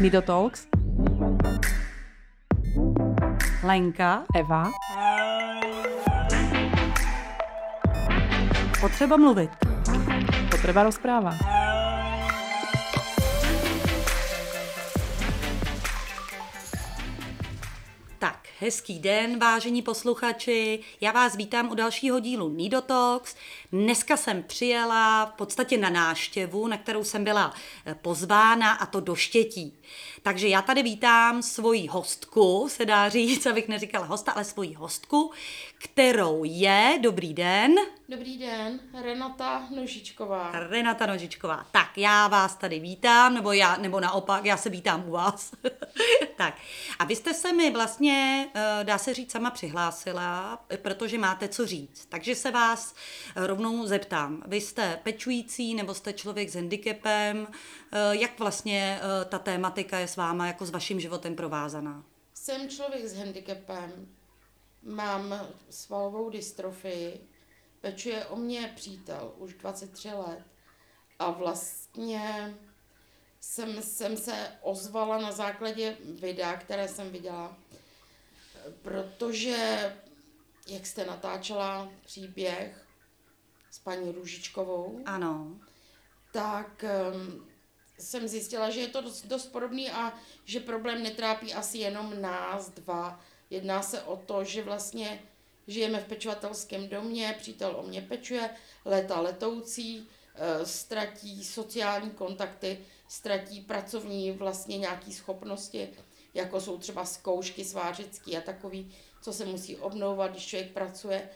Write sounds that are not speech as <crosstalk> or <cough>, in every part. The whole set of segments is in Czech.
Nido Talks. Lenka. Eva. Potřeba mluvit. Potreba rozpráva. Tak, hezký den, vážení posluchači. Já vás vítám u dalšího dílu Nidotox. Dneska jsem přijela v podstatě na náštěvu, na kterou jsem byla eh, pozvána, a to do Štětí. Takže já tady vítám svoji hostku, se dá říct, <laughs> abych neříkala hosta, ale svoji hostku, kterou je, dobrý den, Dobrý den, Renata Nožičková. Renata Nožičková. Tak, já vás tady vítám, nebo já, nebo naopak, já se vítám u vás. <laughs> tak, a vy jste se mi vlastně, eh, dá se říct, sama přihlásila, protože máte co říct. Takže se vás rovnou zeptám. Vy jste pečující, nebo jste člověk s handicapem? Eh, Jak vlastně eh, ta tématika je s váma, jako s vaším životem provázaná? Jsem člověk s handicapem, mám svalovou dystrofii, pečuje o mě přítel už 23 let a vlastně jsem, jsem se ozvala na základě videa, které jsem viděla, protože jak jste natáčela příběh paní Růžičkovou, Ano. tak um, jsem zjistila, že je to dost, dost podobný a že problém netrápí asi jenom nás dva. Jedná se o to, že vlastně žijeme v pečovatelském domě, přítel o mě pečuje, léta letoucí, eh, ztratí sociální kontakty, ztratí pracovní vlastně nějaké schopnosti, jako jsou třeba zkoušky svářecký a takový, co se musí obnovovat, když člověk pracuje.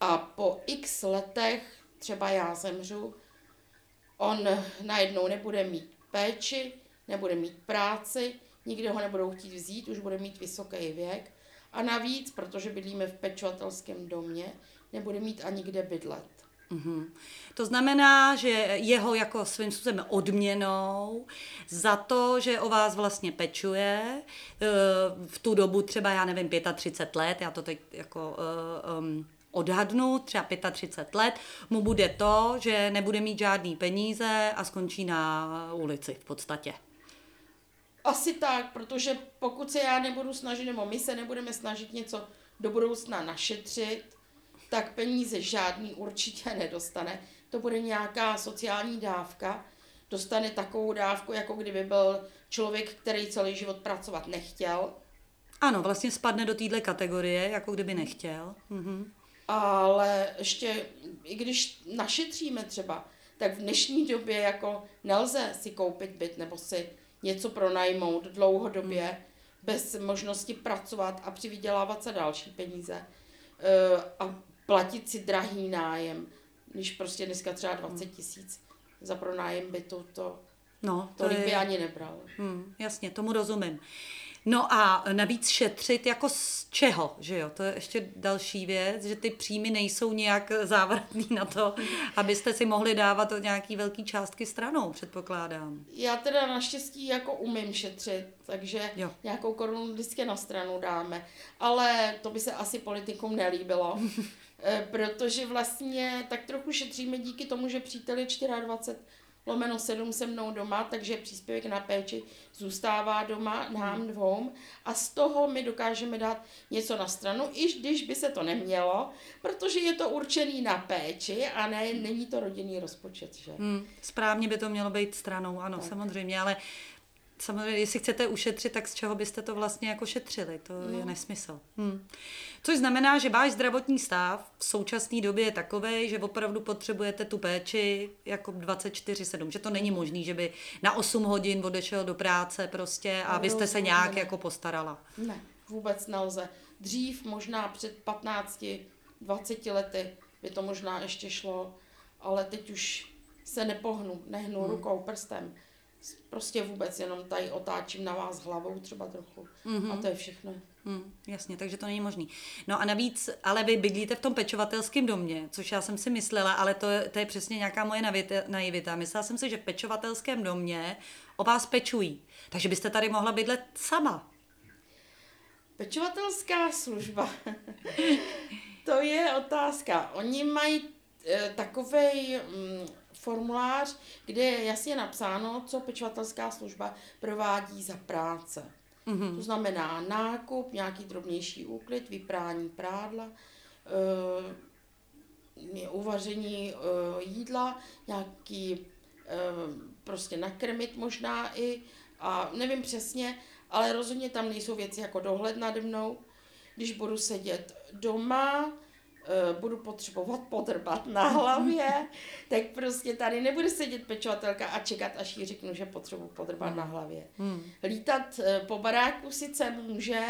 A po x letech, třeba já zemřu, on najednou nebude mít péči, nebude mít práci, nikdo ho nebudou chtít vzít, už bude mít vysoký věk a navíc, protože bydlíme v pečovatelském domě, nebude mít ani kde bydlet. Mhm. To znamená, že jeho jako svým způsobem odměnou za to, že o vás vlastně pečuje eh, v tu dobu třeba, já nevím, 35 let, já to teď jako um, odhadnu, třeba 35 let, mu bude to, že nebude mít žádný peníze a skončí na ulici v podstatě. Asi tak, protože pokud se já nebudu snažit, nebo my se nebudeme snažit něco do budoucna našetřit, tak peníze žádný určitě nedostane. To bude nějaká sociální dávka. Dostane takovou dávku, jako kdyby byl člověk, který celý život pracovat nechtěl. Ano, vlastně spadne do téhle kategorie, jako kdyby nechtěl. Mhm. Ale ještě, i když našetříme třeba, tak v dnešní době jako nelze si koupit byt nebo si něco pronajmout dlouhodobě bez možnosti pracovat a přivydělávat se další peníze Eh, a platit si drahý nájem, když prostě dneska třeba 20 tisíc za pronájem bytu, to No, to tolik je... by ani nebral. Hmm, jasně, tomu rozumím. No a navíc šetřit jako z čeho, že jo? To je ještě další věc, že ty příjmy nejsou nějak závratný na to, abyste si mohli dávat o nějaký velký částky stranou, předpokládám. Já teda naštěstí jako umím šetřit, takže Jo. nějakou korunu vždycky na stranu dáme. Ale to by se asi politikům nelíbilo, <laughs> Eh, protože vlastně tak trochu šetříme díky tomu, že přítel je 24 lomeno 7 se mnou doma, takže příspěvek na péči zůstává doma nám dvou a z toho my dokážeme dát něco na stranu, i když by se to nemělo, protože je to určený na péči a ne, není to rodinný rozpočet, že? Hmm, správně by to mělo být stranou, ano, tak. samozřejmě, ale samozřejmě, jestli chcete ušetřit, tak z čeho byste to vlastně jako šetřili? To no. je nesmysl. Hmm. Což znamená, že váš zdravotní stav v současné době je takový, že opravdu potřebujete tu péči jako 24-7, že to není možný, že by na 8 hodin odešel do práce prostě a vy jste se nějak ne. jako postarala. Ne, vůbec nelze. Dřív, možná před 15, 20 lety by to možná ještě šlo, ale teď už se nepohnu, nehnu hmm. rukou, prstem. Prostě vůbec jenom tady otáčím na vás hlavou třeba trochu. Mm-hmm. A to je všechno. Hmm, jasně, takže to není možný. No a navíc, ale vy bydlíte v tom pečovatelském domě, což já jsem si myslela, ale to, je- to je přesně nějaká moje naivita. Myslela jsem si, že v pečovatelském domě o vás pečují. Takže byste tady mohla bydlet sama. Pečovatelská služba. <laughs> to je otázka. Oni mají e, takovej mm, formulář, kde je jasně napsáno, co pečovatelská služba provádí za práce. Mm-hmm. To znamená nákup, nějaký drobnější úklid, vyprání prádla, e, uvaření e, jídla, nějaký e, prostě nakrmit možná i, a nevím přesně, ale rozhodně tam nejsou věci jako dohled nade mnou. Když budu sedět doma, budu potřebovat podrbat na hlavě, <laughs> tak prostě tady nebude sedět pečovatelka a čekat, až jí řeknu, že potřebuji podrbat hmm. na hlavě. Hmm. Lítat uh, po baráku sice může,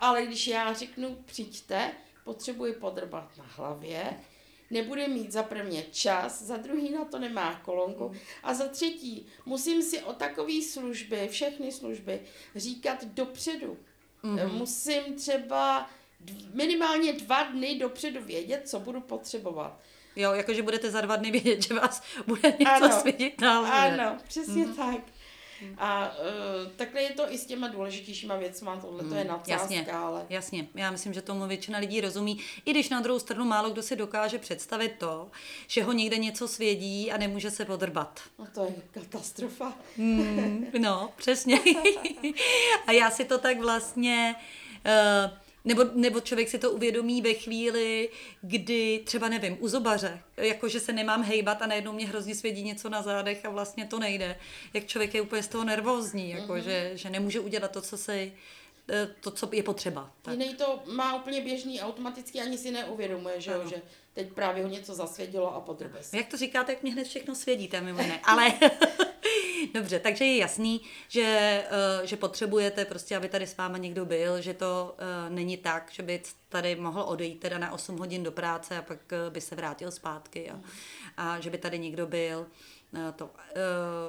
ale když já řeknu, přijďte, potřebuji podrbat na hlavě, nebude mít za prvně čas, za druhý na to nemá kolonku a za třetí musím si o takové služby, všechny služby říkat dopředu. Mm-hmm. Musím třeba minimálně dva dny dopředu vědět, co budu potřebovat. Jo, jakože budete za dva dny vědět, že vás bude něco ano, svědět na. Ano, přesně mm. tak. A uh, takhle je to i s těma důležitějšíma věcma, tohle to je hmm, nadsázka, jasně, ale... Jasně, já myslím, že tomu většina lidí rozumí, i když na druhou stranu málo kdo si dokáže představit to, že ho někde něco svědí a nemůže se podrbat. No to je katastrofa. Mm, no, přesně. <laughs> a já si to tak vlastně... Uh, nebo, nebo člověk si to uvědomí ve chvíli, kdy třeba nevím, u zobaře, jako že se nemám hejbat a najednou mě hrozně svědí něco na zádech a vlastně to nejde. Jak člověk je úplně z toho nervózní, jako mm-hmm. že, že nemůže udělat to, co se eh, to, co je potřeba. Tak. Jiný to má úplně běžný, automaticky ani si neuvědomuje, že, jo, že teď právě ho něco zasvědilo a podrbe se. Jak to říkáte, jak mě hned všechno svědíte, mimo jiné. <laughs> Ale <laughs> Dobře, takže je jasný, že, eh, že potřebujete prostě, aby tady s váma někdo byl, že to uh, není tak, že by tady mohl odejít teda na 8 hodin do práce a pak uh, by se vrátil zpátky a, a že by tady někdo byl to, uh,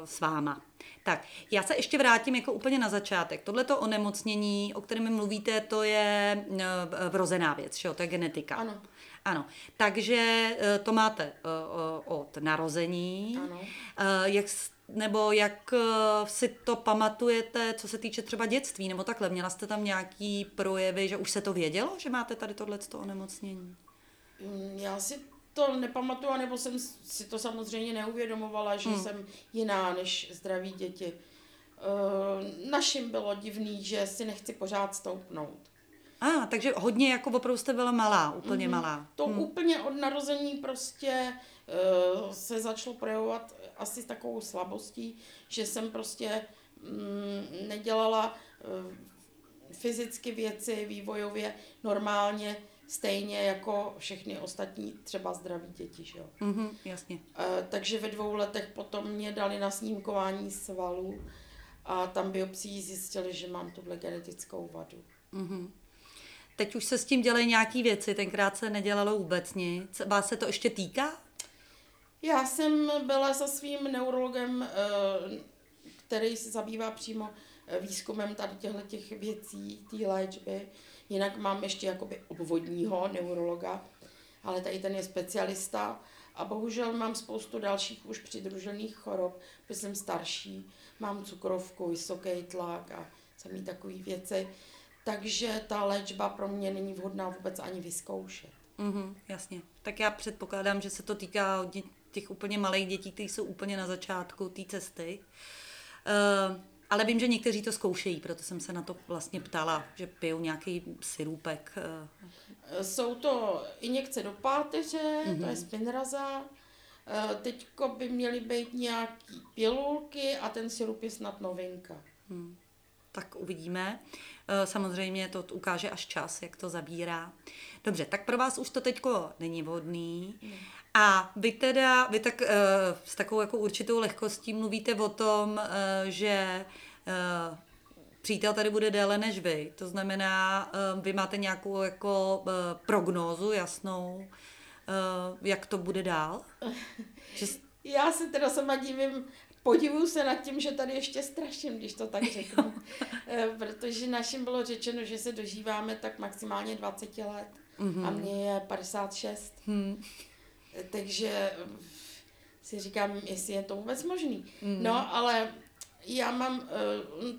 s váma. Tak, já se ještě vrátím jako úplně na začátek. Tohleto onemocnění, o kterém mluvíte, to je uh, vrozená věc, že jo? to je genetika. Ano. Ano, takže to máte od narození. Ano. Jak nebo jak eh, si to pamatujete, co se týče třeba dětství, nebo takhle? Měla jste tam nějaký projevy, že už se to vědělo, že máte tady tohleto onemocnění? Mm, já si to nepamatuju, nebo jsem si to samozřejmě neuvědomovala, že hmm. jsem jiná než zdraví děti. Uh, našim bylo divný, že si nechci pořád stoupnout. A, ah, takže hodně jako opravdu jste byla malá, úplně mm-hmm. malá. To hmm. úplně od narození prostě uh, se začalo projevovat asi takovou slabostí, že jsem prostě mm, nedělala uh, fyzicky věci vývojově normálně, stejně jako všechny ostatní třeba zdraví děti, že jo. Mm-hmm, jasně. Uh, takže ve dvou letech potom mě dali na snímkování svalů a tam biopsií zjistili, že mám tuhle genetickou vadu. Mm-hmm. Teď už se s tím dělají nějaké věci, tenkrát se nedělalo vůbec nic. Vás se to ještě týká? Já jsem byla se svým neurologem, eh, který se zabývá přímo eh, výzkumem tady těchto těch věcí, té léčby. Jinak mám ještě jakoby obvodního neurologa, ale tady ten je specialista. A bohužel mám spoustu dalších už přidružených chorob, protože jsem starší, mám cukrovku, vysoký tlak a samý takové věci. Takže ta léčba pro mě není vhodná vůbec ani vyzkoušet. Mm-hmm, jasně. Tak já předpokládám, že se to týká těch úplně malých dětí, kteří jsou úplně na začátku té cesty. Uh, ale vím, že někteří to zkoušejí, proto jsem se na to vlastně ptala, že pijou nějaký sirůpek. Eh. Jsou to injekce do páteře, mm-hmm. to je mhm. spinraza. Eh, teďko by měly být nějaký pilulky a ten sirup je snad novinka. Hmm. Tak uvidíme. Samozřejmě to ukáže až čas, jak to zabírá. Dobře, tak pro vás už to teďko není vhodný. A vy teda, vy tak uh, s takovou jako určitou lehkostí mluvíte o tom, uh, že přítel tady bude déle než vy. To znamená, vy máte nějakou jako prognózu jasnou, jak to bude dál? <laughs> Já se teda sama divím, podivuju se nad tím, že tady ještě straším, když to tak řeknu. <laughs> Protože našim bylo řečeno, že se dožíváme tak maximálně 20 let. Mm-hmm. A mně je 56. Hmm. Takže si říkám, jestli je to vůbec možný. Mm. No, ale Já mám uh,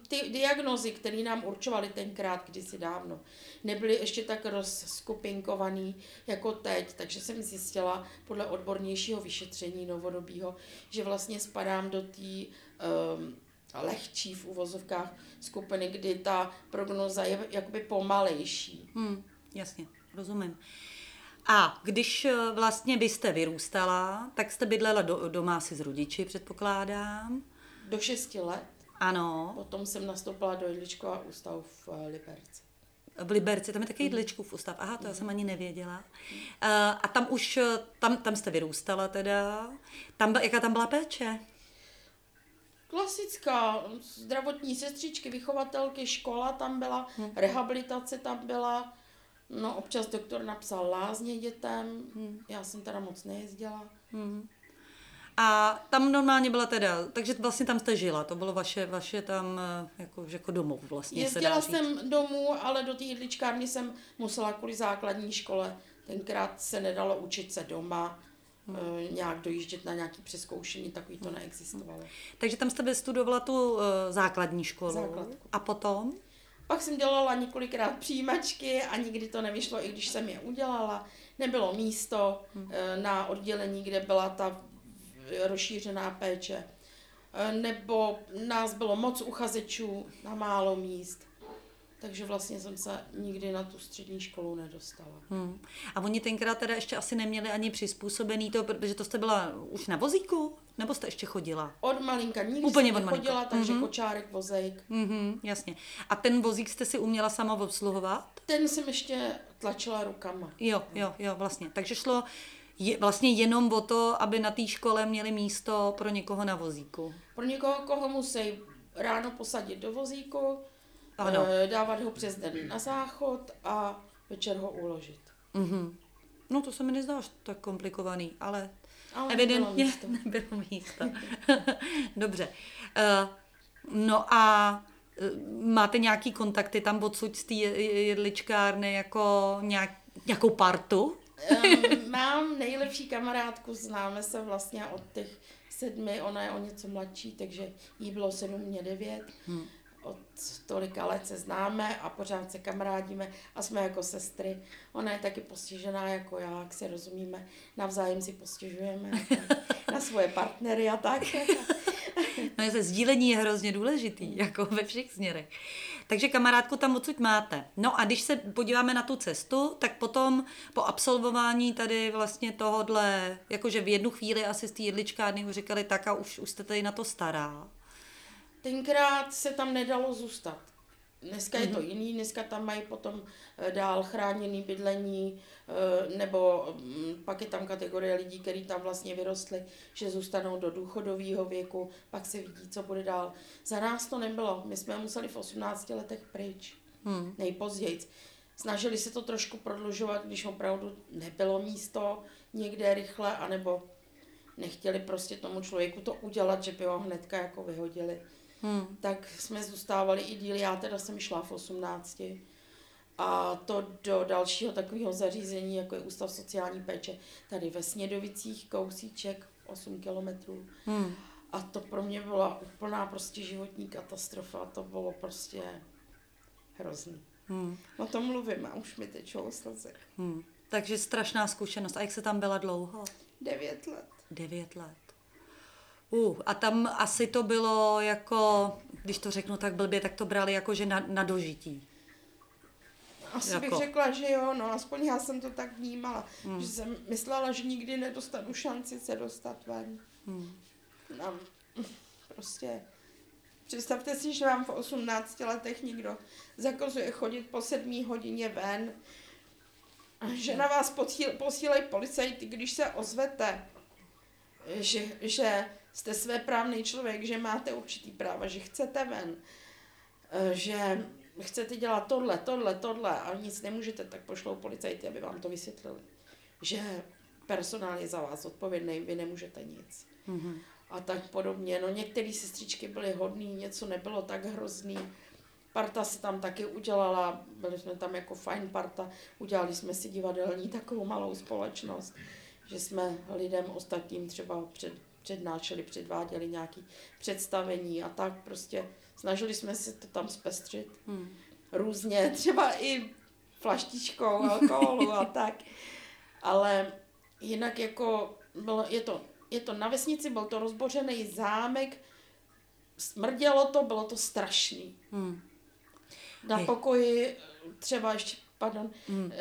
ty diagnozy, které nám určovali tenkrát kdysi dávno, nebyly ještě tak rozskupinkovaný jako teď, takže jsem zjistila podle odbornějšího vyšetření novodobího, že vlastně spadám do té um, lehčí v uvozovkách skupiny, kdy ta prognoza je jakoby pomalejší. Hmm, jasně, rozumím. A když eh, vlastně byste vyrůstala, tak jste bydlela do, doma asi s rodiči, předpokládám. Do 6 let. Ano. Potom jsem nastoupila do Jedličkova ústavu v eh, Liberci. V Liberci, tam je taky Jedličkův ústav. Aha, to já jsem ani nevěděla. Uh, a tam už, tam, tam jste vyrůstala teda. Tam, jaká tam byla péče? Klasická, zdravotní sestřičky, vychovatelky, škola tam byla, hmm. rehabilitace tam byla, no občas doktor napsal lázně dětem, hmm. já jsem teda moc nejezdila. Hmm. A tam normálně byla teda, takže vlastně tam jste žila, to bylo vaše, vaše tam jako, jako domov vlastně. Jezdila jsem domů, ale do té jedličkárny jsem musela kvůli základní škole. Tenkrát se nedalo učit se doma, hmm. nějak dojíždět na nějaký přeskoušení, takový to neexistovalo. Takže tam jste studovala tu uh, základní školu. Základku. A potom? Pak jsem dělala několikrát přijímačky a nikdy to nevyšlo, i když jsem je udělala. Nebylo místo hmm. na oddělení, kde byla ta rozšířená péče. Nebo nás bylo moc uchazečů na málo míst. Takže vlastně jsem se nikdy na tu střední školu nedostala. Hmm. A oni tenkrát teda ještě asi neměli ani přizpůsobený to, protože to jste byla už na vozíku? Nebo jste ještě chodila? Od malinka. Nikdy Úplně jsem od chodila, malinka. takže mm-hmm. kočárek, vozejk. Mm-hmm, jasně. A ten vozík jste si uměla sama obsluhovat? Ten jsem ještě tlačila rukama. Jo, jo, jo, vlastně. Takže šlo je, vlastně jenom o to, aby na té škole měli místo pro někoho na vozíku. Pro někoho, koho musí ráno posadit do vozíku, ano. Eh, dávat ho přes den na záchod a večer ho uložit. Mm-hmm. No to se mi nezdá tak komplikovaný, ale, ale evidentně nebylo místo. <laughs> <laughs> Dobře. Uh, no a eh, máte nějaký kontakty tam odsud z té jedličkárny jako nějak, nějakou partu? Um, mám nejlepší kamarádku, známe se vlastně od těch sedmi, ona je o něco mladší, takže jí bylo sedm, mě devět. Hmm od tolika let se známe a pořád se kamarádíme a jsme jako sestry. Ona je taky postižená jako já, jak se rozumíme, navzájem si postěžujeme <laughs> na svoje partnery a tak. No, se sdílení je hrozně důležitý, jako ve všech směrech. Takže kamarádku tam odsud máte. No a když se podíváme na tu cestu, tak potom po absolvování tady vlastně tohodle, jakože v jednu chvíli asi z té jedličkárny už říkali, tak a už, už jste tady na to stará. Tenkrát se tam nedalo zůstat. Dneska je to mhm. jiný, dneska tam mají potom eh, dál chráněný bydlení, eh, nebo mm, pak je tam kategorie lidí, kteří tam vlastně vyrostli, že zůstanou do důchodového věku, pak se vidí, co bude dál. Za nás to nebylo, my jsme museli v 18 letech pryč, hmm. nejpozději. Snažili se to trošku prodlužovat, když opravdu nebylo místo někde rychle, anebo nechtěli prostě tomu člověku to udělat, že by ho hnedka jako vyhodili hmm. tak jsme zůstávali i díl. Já teda jsem šla v 18. A to do dalšího takového zařízení, jako je Ústav sociální péče, tady ve Snědovicích, kousíček, 8 kilometrů. Hmm. A to pro mě byla úplná prostě životní katastrofa. To bylo prostě hrozný. Hmm. O tom mluvím a už mi tečou slzy. Hmm. Takže strašná zkušenost. A jak se tam byla dlouho? Devět let. Devět let. Uh, a tam asi to bylo jako, když to řeknu tak blbě, tak to brali jako, že na, na dožití. Asi jako. bych řekla, že jo, no aspoň já jsem to tak vnímala, hmm. že jsem myslela, že nikdy nedostanu šanci se dostat ven. Hmm. No, prostě představte si, že vám v 18 letech někdo zakazuje chodit po sedmí hodině ven, že na vás posílají policajty, když se ozvete, že, že jste své právný člověk, že máte určitý práva, že chcete ven, eh, že chcete dělat tohle, tohle, tohle a nic nemůžete, tak pošlou policajty, aby vám to vysvětlili. Že personál je za vás odpovědný, vy nemůžete nic. Mm-hmm. A tak podobně. No některé sestřičky byly hodný, něco nebylo tak hrozný. Parta se tam taky udělala, byli jsme tam jako fajn parta, udělali jsme si divadelní takovou malou společnost, že jsme lidem ostatním třeba před přednášeli, předváděli nějaké představení a tak prostě snažili jsme se to tam zpestřit hmm. různě, <laughs> třeba i flaštičkou <laughs> alkoholu a tak. Ale jinak jako bylo, je, to, je to na vesnici, byl to rozbořený zámek, smrdělo to, bylo to strašný. Hmm. Na pokoji třeba ještě pardon, mm.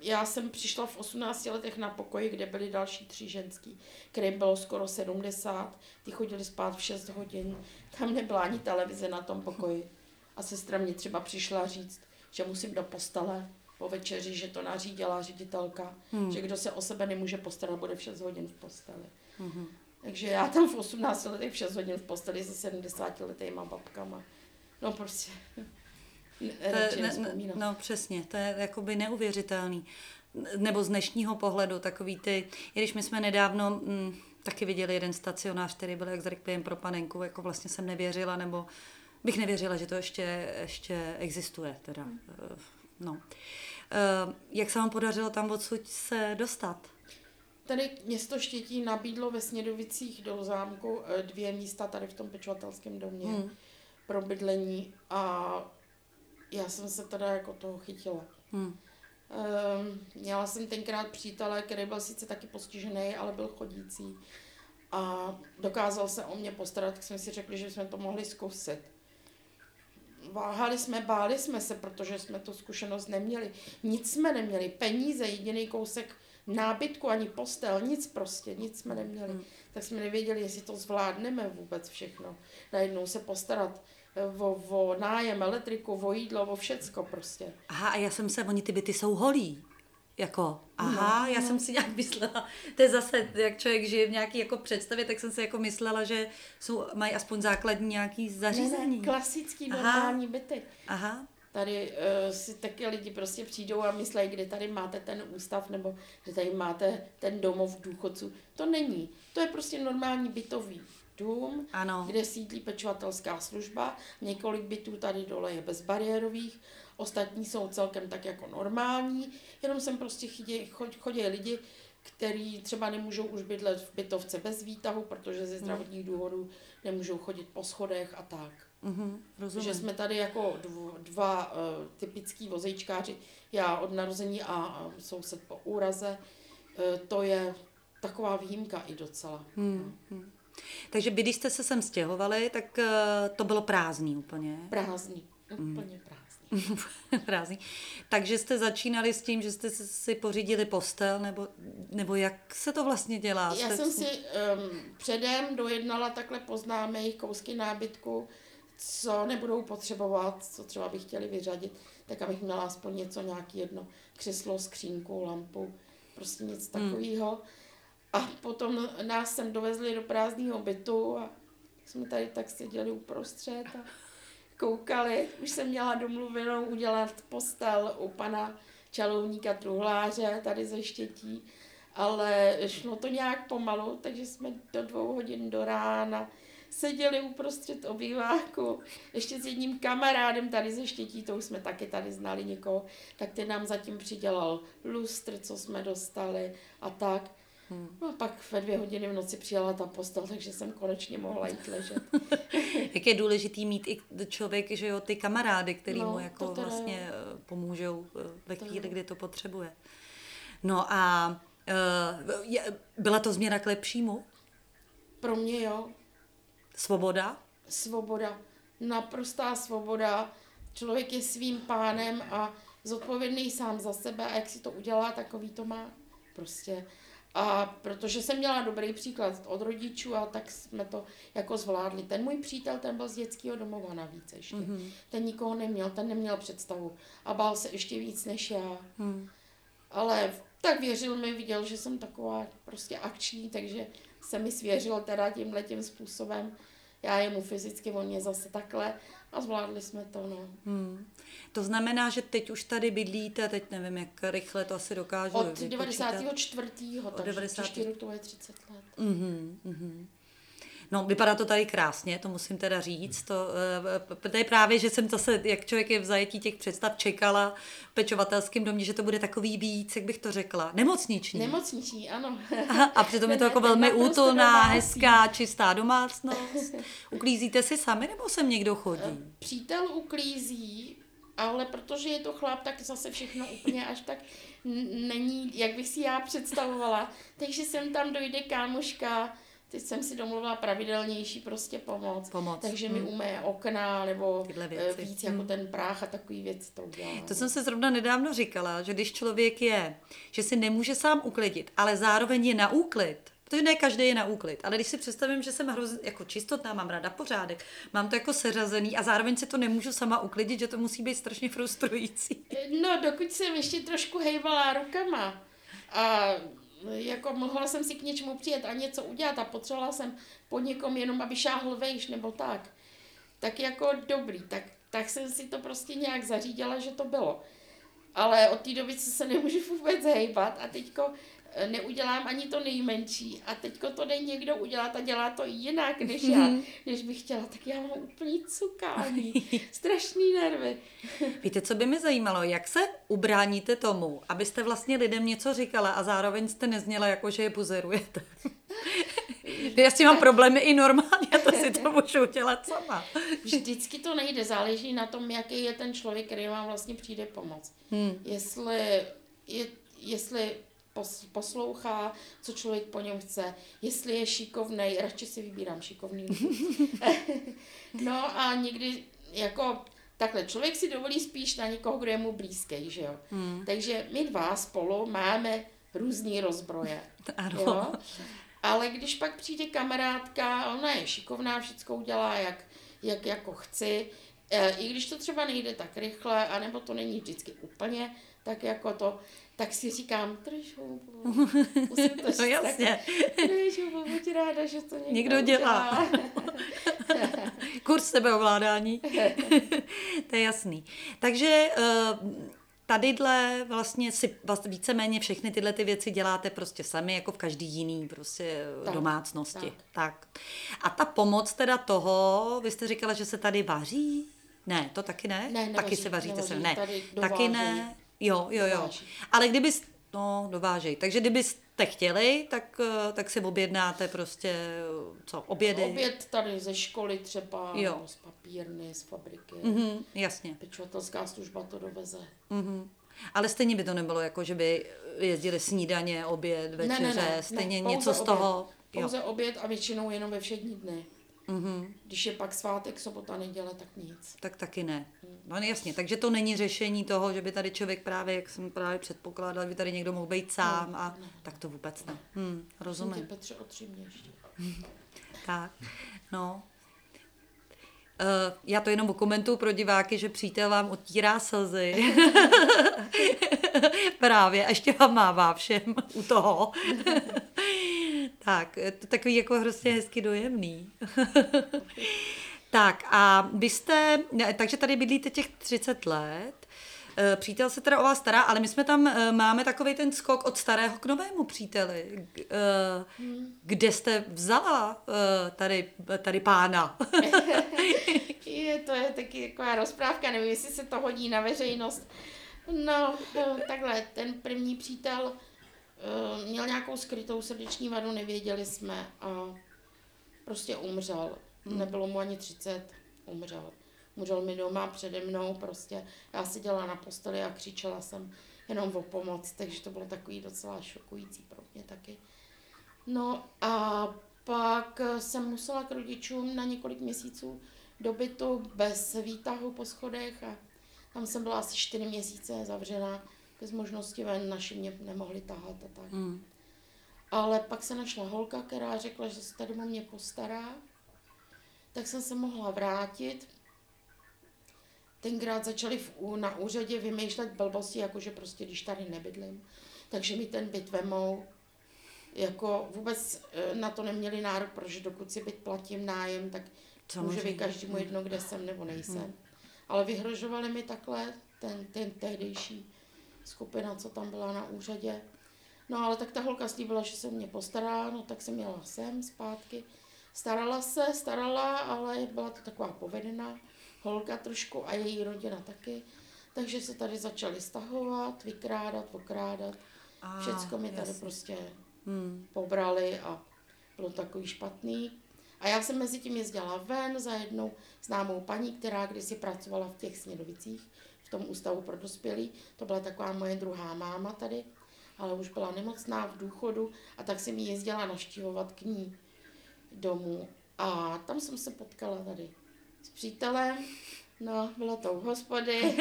já jsem přišla v 18 letech na pokoji, kde byly další tři ženský, které bylo skoro 70, ty chodili spát v 6 hodin, tam nebyla ani televize na tom pokoji. A sestra mě třeba přišla říct, že musím do postele po večeři, že to nařídila ředitelka, mm. že kdo se o sebe nemůže postarat, bude v 6 hodin v posteli. Mm-hmm. Takže já tam v 18 letech v 6 hodin v posteli se 70 letýma babkama. No prostě to je, ne, no přesně, to je jakoby neuvěřitelný. Nebo z dnešního pohledu takový ty, i když my jsme nedávno m, mm, taky viděli jeden stacionář, který byl jak z Requiem pro panenku, jako vlastně jsem nevěřila, nebo bych nevěřila, že to ještě, ještě existuje. Teda. Hmm. No. Eh, jak se vám podařilo tam odsud se dostat? Tady město Štětí nabídlo ve Snědovicích do zámku eh, dvě místa tady v tom pečovatelském domě hmm. pro bydlení a já jsem se teda jako toho chytila. Hmm. Um, měla jsem tenkrát přítele, který byl sice taky postižený, ale byl chodící a dokázal se o mě postarat, tak jsme si řekli, že jsme to mohli zkusit. Váhali jsme, báli jsme se, protože jsme tu zkušenost neměli. Nic jsme neměli, peníze, jediný kousek nábytku, ani postel, nic prostě, nic jsme neměli. Hmm. Tak jsme nevěděli, jestli to zvládneme vůbec všechno. Najednou se postarat o, o nájem, elektriku, o jídlo, o všecko prostě. Aha, a já jsem se, oni ty byty jsou holí. Jako, aha, no, já no. jsem si nějak myslela, to je zase, jak člověk žije v nějaký jako představě, tak jsem si jako myslela, že jsou, mají aspoň základní nějaký zařízení. Ne, ne, klasický normální aha. byty. Aha. Tady uh, si taky lidi prostě přijdou a myslí, kde tady máte ten ústav, nebo že tady máte ten domov důchodců. To není. To je prostě normální bytový dům, ano. kde sídlí pečovatelská služba. Několik bytů tady dole je bezbariérových, ostatní jsou celkem tak jako normální, jenom sem prostě chodí, chodí lidi, který třeba nemůžou už bydlet v bytovce bez výtahu, protože ze hmm. zdravotních důvodů nemůžou chodit po schodech a tak. Mm-hmm, rozumím. Že jsme tady jako dv, dva uh, typický vozejčkáři, já od narození a, a soused po úraze, uh, to je taková výjimka i docela. Hmm, hmm. Takže vy, když jste se sem stěhovali, tak uh, to bylo prázdný úplně. Prázdný, mm. úplně prázdný. <laughs> prázdný. Takže jste začínali s tím, že jste si pořídili postel, nebo, nebo jak se to vlastně dělá? Já jste... jsem si um, předem dojednala takhle poznámé kousky nábytku, co nebudou potřebovat, co třeba by chtěli vyřadit, tak abych měla aspoň něco, nějaký jedno křeslo, skřínku, lampu, prostě nic hmm. takového. Hmm. A potom nás sem dovezli do prázdného bytu a jsme tady tak seděli uprostřed a koukali. Už jsem měla domluvenou udělat postel u pana čalovníka truhláře tady ze Štětí, ale šlo to nějak pomalu, takže jsme do dvou hodin do rána seděli uprostřed obýváku, ještě s jedním kamarádem tady ze Štětí, to už jsme taky tady znali někoho, tak ten nám zatím přidělal lustr, co jsme dostali a tak. Hmm. No pak ve dvě hodiny v noci přijela ta postel, takže jsem konečně mohla jít ležet. <laughs> Jak je důležitý mít i člověk, že jo, ty kamarády, který no, mu jako vlastně je. Eh, pomůžou eh, ve chvíli, kdy to potřebuje. No a uh, je, byla to změna k lepšímu? Pro mě jo. Svoboda? Svoboda. Naprostá svoboda. Člověk je svým pánem a zodpovědný sám za sebe a jak si to udělá, takový to má. Prostě a protože jsem měla dobrý příklad od rodičů a tak jsme to jako zvládli. Ten můj přítel, ten byl z dětského domova navíc ještě. Mm-hmm. Ten nikoho neměl, ten neměl představu a bál se ještě víc než já. Mm. Ale tak věřil mi, viděl, že jsem taková prostě akční, takže se mi svěřil teda tímhle tím způsobem. Já jemu fyzicky, on mě zase takhle a zvládli jsme to, no. Hmm. To znamená, že teď už tady bydlíte, teď nevím, jak rychle to asi dokážu Od 94. Od takže 90. příští rok to je 30 let. Mm-hmm, mm-hmm. No, vypadá to tady krásně, to musím teda říct. To, eh, to je právě, že jsem zase, jak člověk je v zajetí těch představ, čekala v pečovatelském domě, že to bude takový víc, jak bych to řekla, nemocniční. Nemocniční, ano. Aha, a přitom je to jako velmi útulná, hezká, čistá domácnost. <laughs> Uklízíte si sami, nebo sem někdo chodí? Přítel uklízí, ale protože je to chlap, tak zase všechno úplně až tak není, jak bych si já představovala. Takže sem tam dojde kámoška, teď jsem si domluvila pravidelnější prostě pomoc. Pomoc, Takže mi hm. umé okna nebo Tyhle eh, věci. víc jako Hm. ten práh a takový věc to udělá. To jsem se zrovna nedávno říkala, že když člověk je, že si nemůže sám uklidit, ale zároveň je na úklid, protože ne každý je na úklid, ale když si představím, že jsem hrozně jako čistotná, mám ráda pořádek, mám to jako seřazený a zároveň si to nemůžu sama uklidit, že to musí být strašně frustrující. No, dokud jsem ještě trošku hejvala rukama a jako mohla jsem si k něčemu přijet a něco udělat a potřebovala jsem po někom jenom, aby šáhl vejš nebo tak, tak jako dobrý, tak, tak jsem si to prostě nějak zařídila, že to bylo. Ale od té doby, se nemůžu vůbec hejbat a teďko neudělám ani to nejmenší a teďko to jde někdo udělat a dělá to jinak než já, než bych chtěla, tak já mám úplný cukání, <laughs> strašný nervy. <laughs> Víte, co by mě zajímalo, jak se ubráníte tomu, abyste vlastně lidem něco říkala a zároveň jste nezněla jako, že je buzerujete. <laughs> Já s tím mám problémy i normálně, to si to můžu dělat sama. Vždycky to nejde, záleží na tom, jaký je ten člověk, který vám vlastně přijde pomoct. Hmm. Jestli, je, jestli poslouchá, co člověk po něm chce, jestli je šikovnej, radši si vybírám šikovný <laughs> no a někdy jako takhle, člověk si dovolí spíš na někoho, kdo je mu blízký, že jo. Hmm. Takže my dva spolu máme různý rozbroje. <laughs> Ano. Jo? Ale když pak přijde kamarádka, ona je šikovná, všecko udělá, jak, jak jako chci, e, i když to třeba nejde tak rychle, anebo to není vždycky úplně tak jako to, tak si říkám, trošku, <laughs> musím to říct No jasně. trošku, buď ráda, že to někdo, Někdo dělá. <laughs> Kurz sebeovládání. <laughs> to je jasný. Takže eh, tadyhle vlastně si vlastně víceméně všechny tyhle ty věci děláte prostě sami, jako v každý jiný prostě Tak, tak, domácnosti. tak. Tak. tak. A ta pomoc teda toho, vy jste říkala, že se tady vaří? Ne, to taky ne? Ne, taky nevaří, se vaříte nevaří, se. Ne, taky ne. Jo, jo, jo. Dováží. Ale kdyby, no, dovážej. Takže kdybyste chtěli, tak, eh, tak si objednáte prostě, eh, co, obědy? Oběd tady ze školy třeba, Jo. z papírny, z fabriky. Mhm, jasně. Pečovatelská služba to doveze. Mhm. Ale stejně by to nebylo jako, že by jezdili snídaně, oběd, večeře, stejně pouze něco z oběd. toho. Jo. Pouze oběd a většinou jenom ve všední dny. Mhm. Když je pak svátek, sobota, neděle, tak nic. Tak taky ne. No jasně, takže to není řešení toho, že by tady člověk právě, jak jsem právě předpokládal, by tady někdo mohl být sám a tak to vůbec ne. Hm, Rozumím. Tě. Petře, otři mě ještě. <laughs> Tak, no. Uh, já to jenom komentuju pro diváky, že přítel vám otírá slzy. <laughs> <laughs> Právě, a ještě vám mává všem u toho. Tak, to takový jako hrozně hezky dojemný. <laughs> tak a vy jste, takže tady bydlíte těch 30 let, Eh, Přítel se teda o vás stará, ale my jsme tam, eh, máme takový ten skok od starého k novému příteli. Eh, Kde jste vzala tady, tady pána? <laughs> Je, to je taky taková rozprávka, nevím, jestli se to hodí na veřejnost. No, takhle, ten první přítel měl nějakou skrytou srdeční vadu, nevěděli jsme a prostě umřel. Nebylo mu ani 30, umřel. Umřel mi doma přede mnou, prostě já seděla na posteli a křičela jsem jenom o pomoc, takže to bylo takový docela šokující pro mě taky. No a pak eh, jsem musela k rodičům na několik měsíců do bytu bez výtahu po schodech a tam jsem byla asi čtyři měsíce zavřená bez možnosti ven, naši mě nemohli tahat a tak. Hmm. Ale pak se našla holka, která řekla, že se tady o mě postará, tak jsem se mohla vrátit. Tenkrát začali v, na úřadě vymýšlet blbosti, jakože prostě když tady nebydlím, takže mi ten byt vemou. Jako vůbec eh, na to neměli nárok, protože dokud si byt platím nájem, tak může Samozřejmě. být každému jedno, kde jsem nebo nejsem. Ale vyhrožovali mi takhle ten, ten tehdejší skupina, co tam byla na úřadě. No ale tak ta holka slíbila, že se mě postará, no tak jsem jela sem zpátky Starala se, starala, ale byla to taková povedená holka trošku a její rodina taky. Takže se tady začali stahovat, vykrádat, okrádat. A, Všecko mi tady prostě Hmm. pobrali a bylo takový špatný. A já jsem mezi tím jezdila ven za jednou známou paní, která kdysi pracovala v těch Snědovicích, v tom ústavu pro dospělí. To byla taková moje druhá máma tady, ale už byla nemocná v důchodu a tak jsem ji jezdila naštívovat k ní domů. A tam jsem se potkala tady s přítelem, no, bylo to u hospody,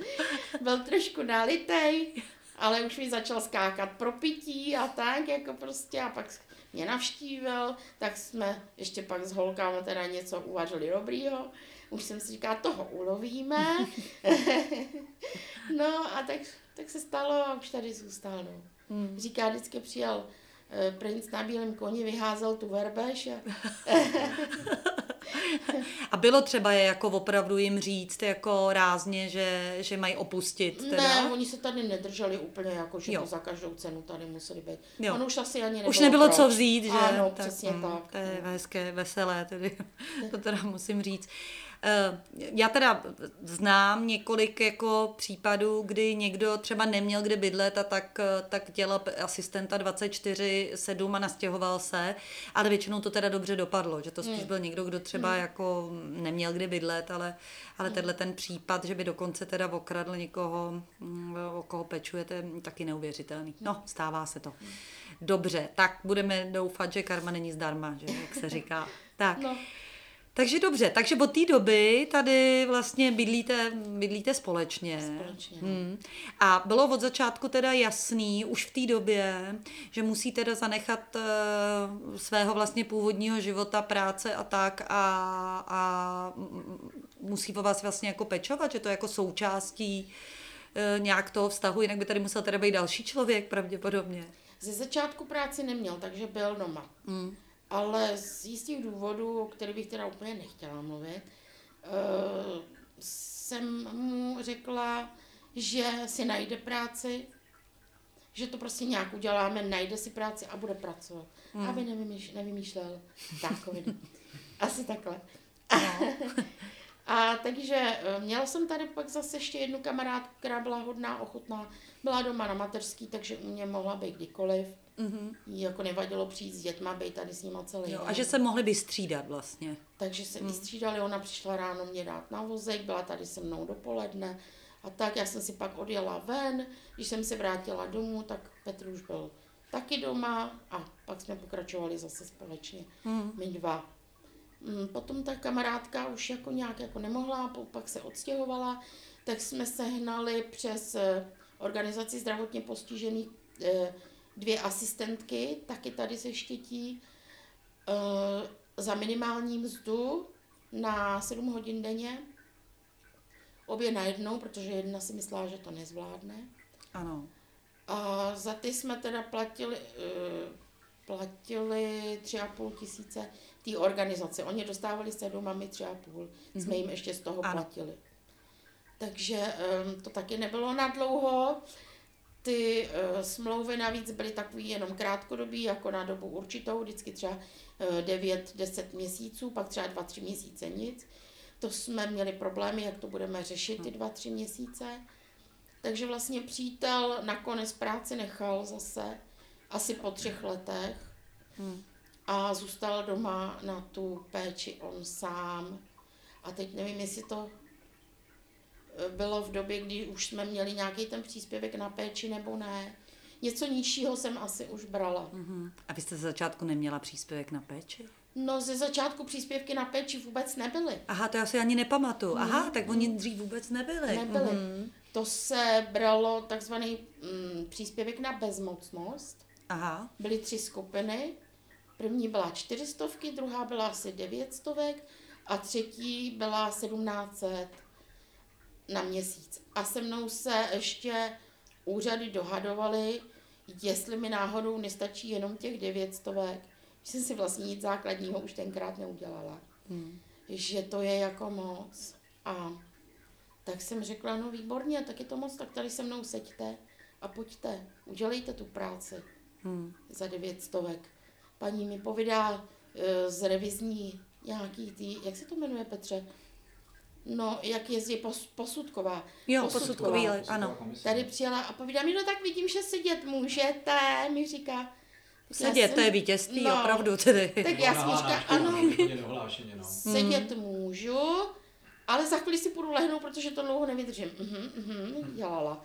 <laughs> byl trošku nalitej, ale už mi začal skákat pro pití a tak, jako prostě, a pak mě navštívil, tak jsme ještě pak s holkama teda něco uvařili dobrýho. Už jsem si říkala, toho ulovíme. <laughs> no a tak, tak se stalo a už tady zůstal. No. Hmm. Říká, vždycky přijel eh, princ na bílém koni, vyházel tu verbež a <laughs> A bylo třeba je jako opravdu jim říct jako rázně, že, že mají opustit teda? ne, oni se tady nedrželi úplně jako, že Jo. to za každou cenu tady museli být. Jo. On už asi ani nebylo Už nebylo proč. co vzít, že? Ano, přesně hm, tak. To je hezké, veselé, tedy, <laughs> to teda musím říct. Eh, Já teda znám několik jako případů, kdy někdo třeba neměl kde bydlet a tak, eh, tak dělal asistenta 24-7 a nastěhoval se, ale většinou to teda dobře dopadlo, že to spíš Hmm. byl někdo, kdo třeba jako neměl kde bydlet, ale, ale tenhle ten případ, že by dokonce teda okradl někoho, mm, o koho pečujete, taky neuvěřitelný. No, stává se to. Dobře, tak budeme doufat, že karma není zdarma, že, jak se říká. Tak. No. Takže dobře, takže od té doby tady vlastně bydlíte, bydlíte společně. Společně. Hmm. A bylo od začátku teda jasný už v té době, že musí teda zanechat uh, svého vlastně původního života, práce a tak a, a musí po vás vlastně jako pečovat, že to je jako součástí uh, nějak toho vztahu, jinak by tady musel teda být další člověk pravděpodobně. Ze začátku práci neměl, takže byl doma. Hmm. Ale z jistých důvodů, o kterých bych teda úplně nechtěla mluvit, uh, jsem mu řekla, že si najde práci, že to prostě nějak uděláme, najde si práci a bude pracovat. Hmm. Aby nevymýš, nevymýšlel takový. <laughs> Asi takhle. <laughs> A takže eh, měla jsem tady pak zase ještě jednu kamarádku, která byla hodná, ochotná, byla doma na mateřský, takže u mě mohla být kdykoliv. Mm-hmm. Jí jako nevadilo přijít s dětma, být tady s nima celý Jo, den. a že se mohli vystřídat vlastně. Takže se hmm. vystřídali, ona přišla ráno mě dát na vozek, byla tady se mnou dopoledne a tak já jsem si pak odjela ven, když jsem se vrátila domů, tak Petr už byl taky doma a pak jsme pokračovali zase společně, Hmm. my dva. Mm, Potom ta kamarádka už jako nějak jako nemohla, pak se odstěhovala, tak jsme sehnali přes eh, organizaci zdravotně postižených eh, dvě asistentky, taky tady se štětí, eh, za minimální mzdu na 7 hodin denně. Obě najednou, protože jedna si myslela, že to nezvládne. Ano. A za ty jsme teda platili, eh, platili tři a půl tisíce té organizace. Oni dostávali sedm a my tři a půl. Jsme jim ještě z toho Ano. platili. Takže em, to taky nebylo na dlouho. Ty uh, smlouvy navíc byly takový jenom krátkodobý, jako na dobu určitou, vždycky třeba 9-10 měsíců, pak třeba 2-3 měsíce nic. To jsme měli problémy, jak to budeme řešit ty 2-3 měsíce. Takže vlastně přítel nakonec práci nechal zase, asi po třech letech. Hmm. A zůstal doma na tu péči on sám. A teď nevím, jestli to eh, bylo v době, kdy už jsme měli nějaký ten příspěvek na péči nebo ne. Něco nižšího jsem asi už brala. Mhm. A vy jste ze začátku neměla příspěvek na péči? No ze začátku příspěvky na péči vůbec nebyly. Aha, to já si ani nepamatuju. Aha, tak oni dřív vůbec nebyli. Nebyly. Mhm. To se bralo takzvaný mm, příspěvek na bezmocnost. Aha, Byly tři skupiny. První byla čtyřistovky, druhá byla asi devětstovek a třetí byla sedmnácet na měsíc. A se mnou se ještě úřady dohadovaly, jestli mi náhodou nestačí jenom těch devětstovek, že jsem si vlastně nic základního už tenkrát neudělala. Hmm. Že to je jako moc. A tak jsem řekla, no výborně, tak je to moc, tak tady se mnou seďte a pojďte, udělejte tu práci Hmm. za devět stovek. Paní mi povídá, eh, z revizní nějaký tý, jak se to jmenuje Petře? No, jak jezdí pos, posudková. Jo, Posudková. posudkový, ano. Tady přijela a povídá mi, no tak vidím, že sedět můžete, mi říká. Sedět, jsem- to je vítězství, no, opravdu tedy. Tak já jsem jí říkala, ano, no. <laughs> sedět můžu, ale za chvíli si půjdu lehnout, protože to dlouho nevydržím. Mhm, mhm, dělala.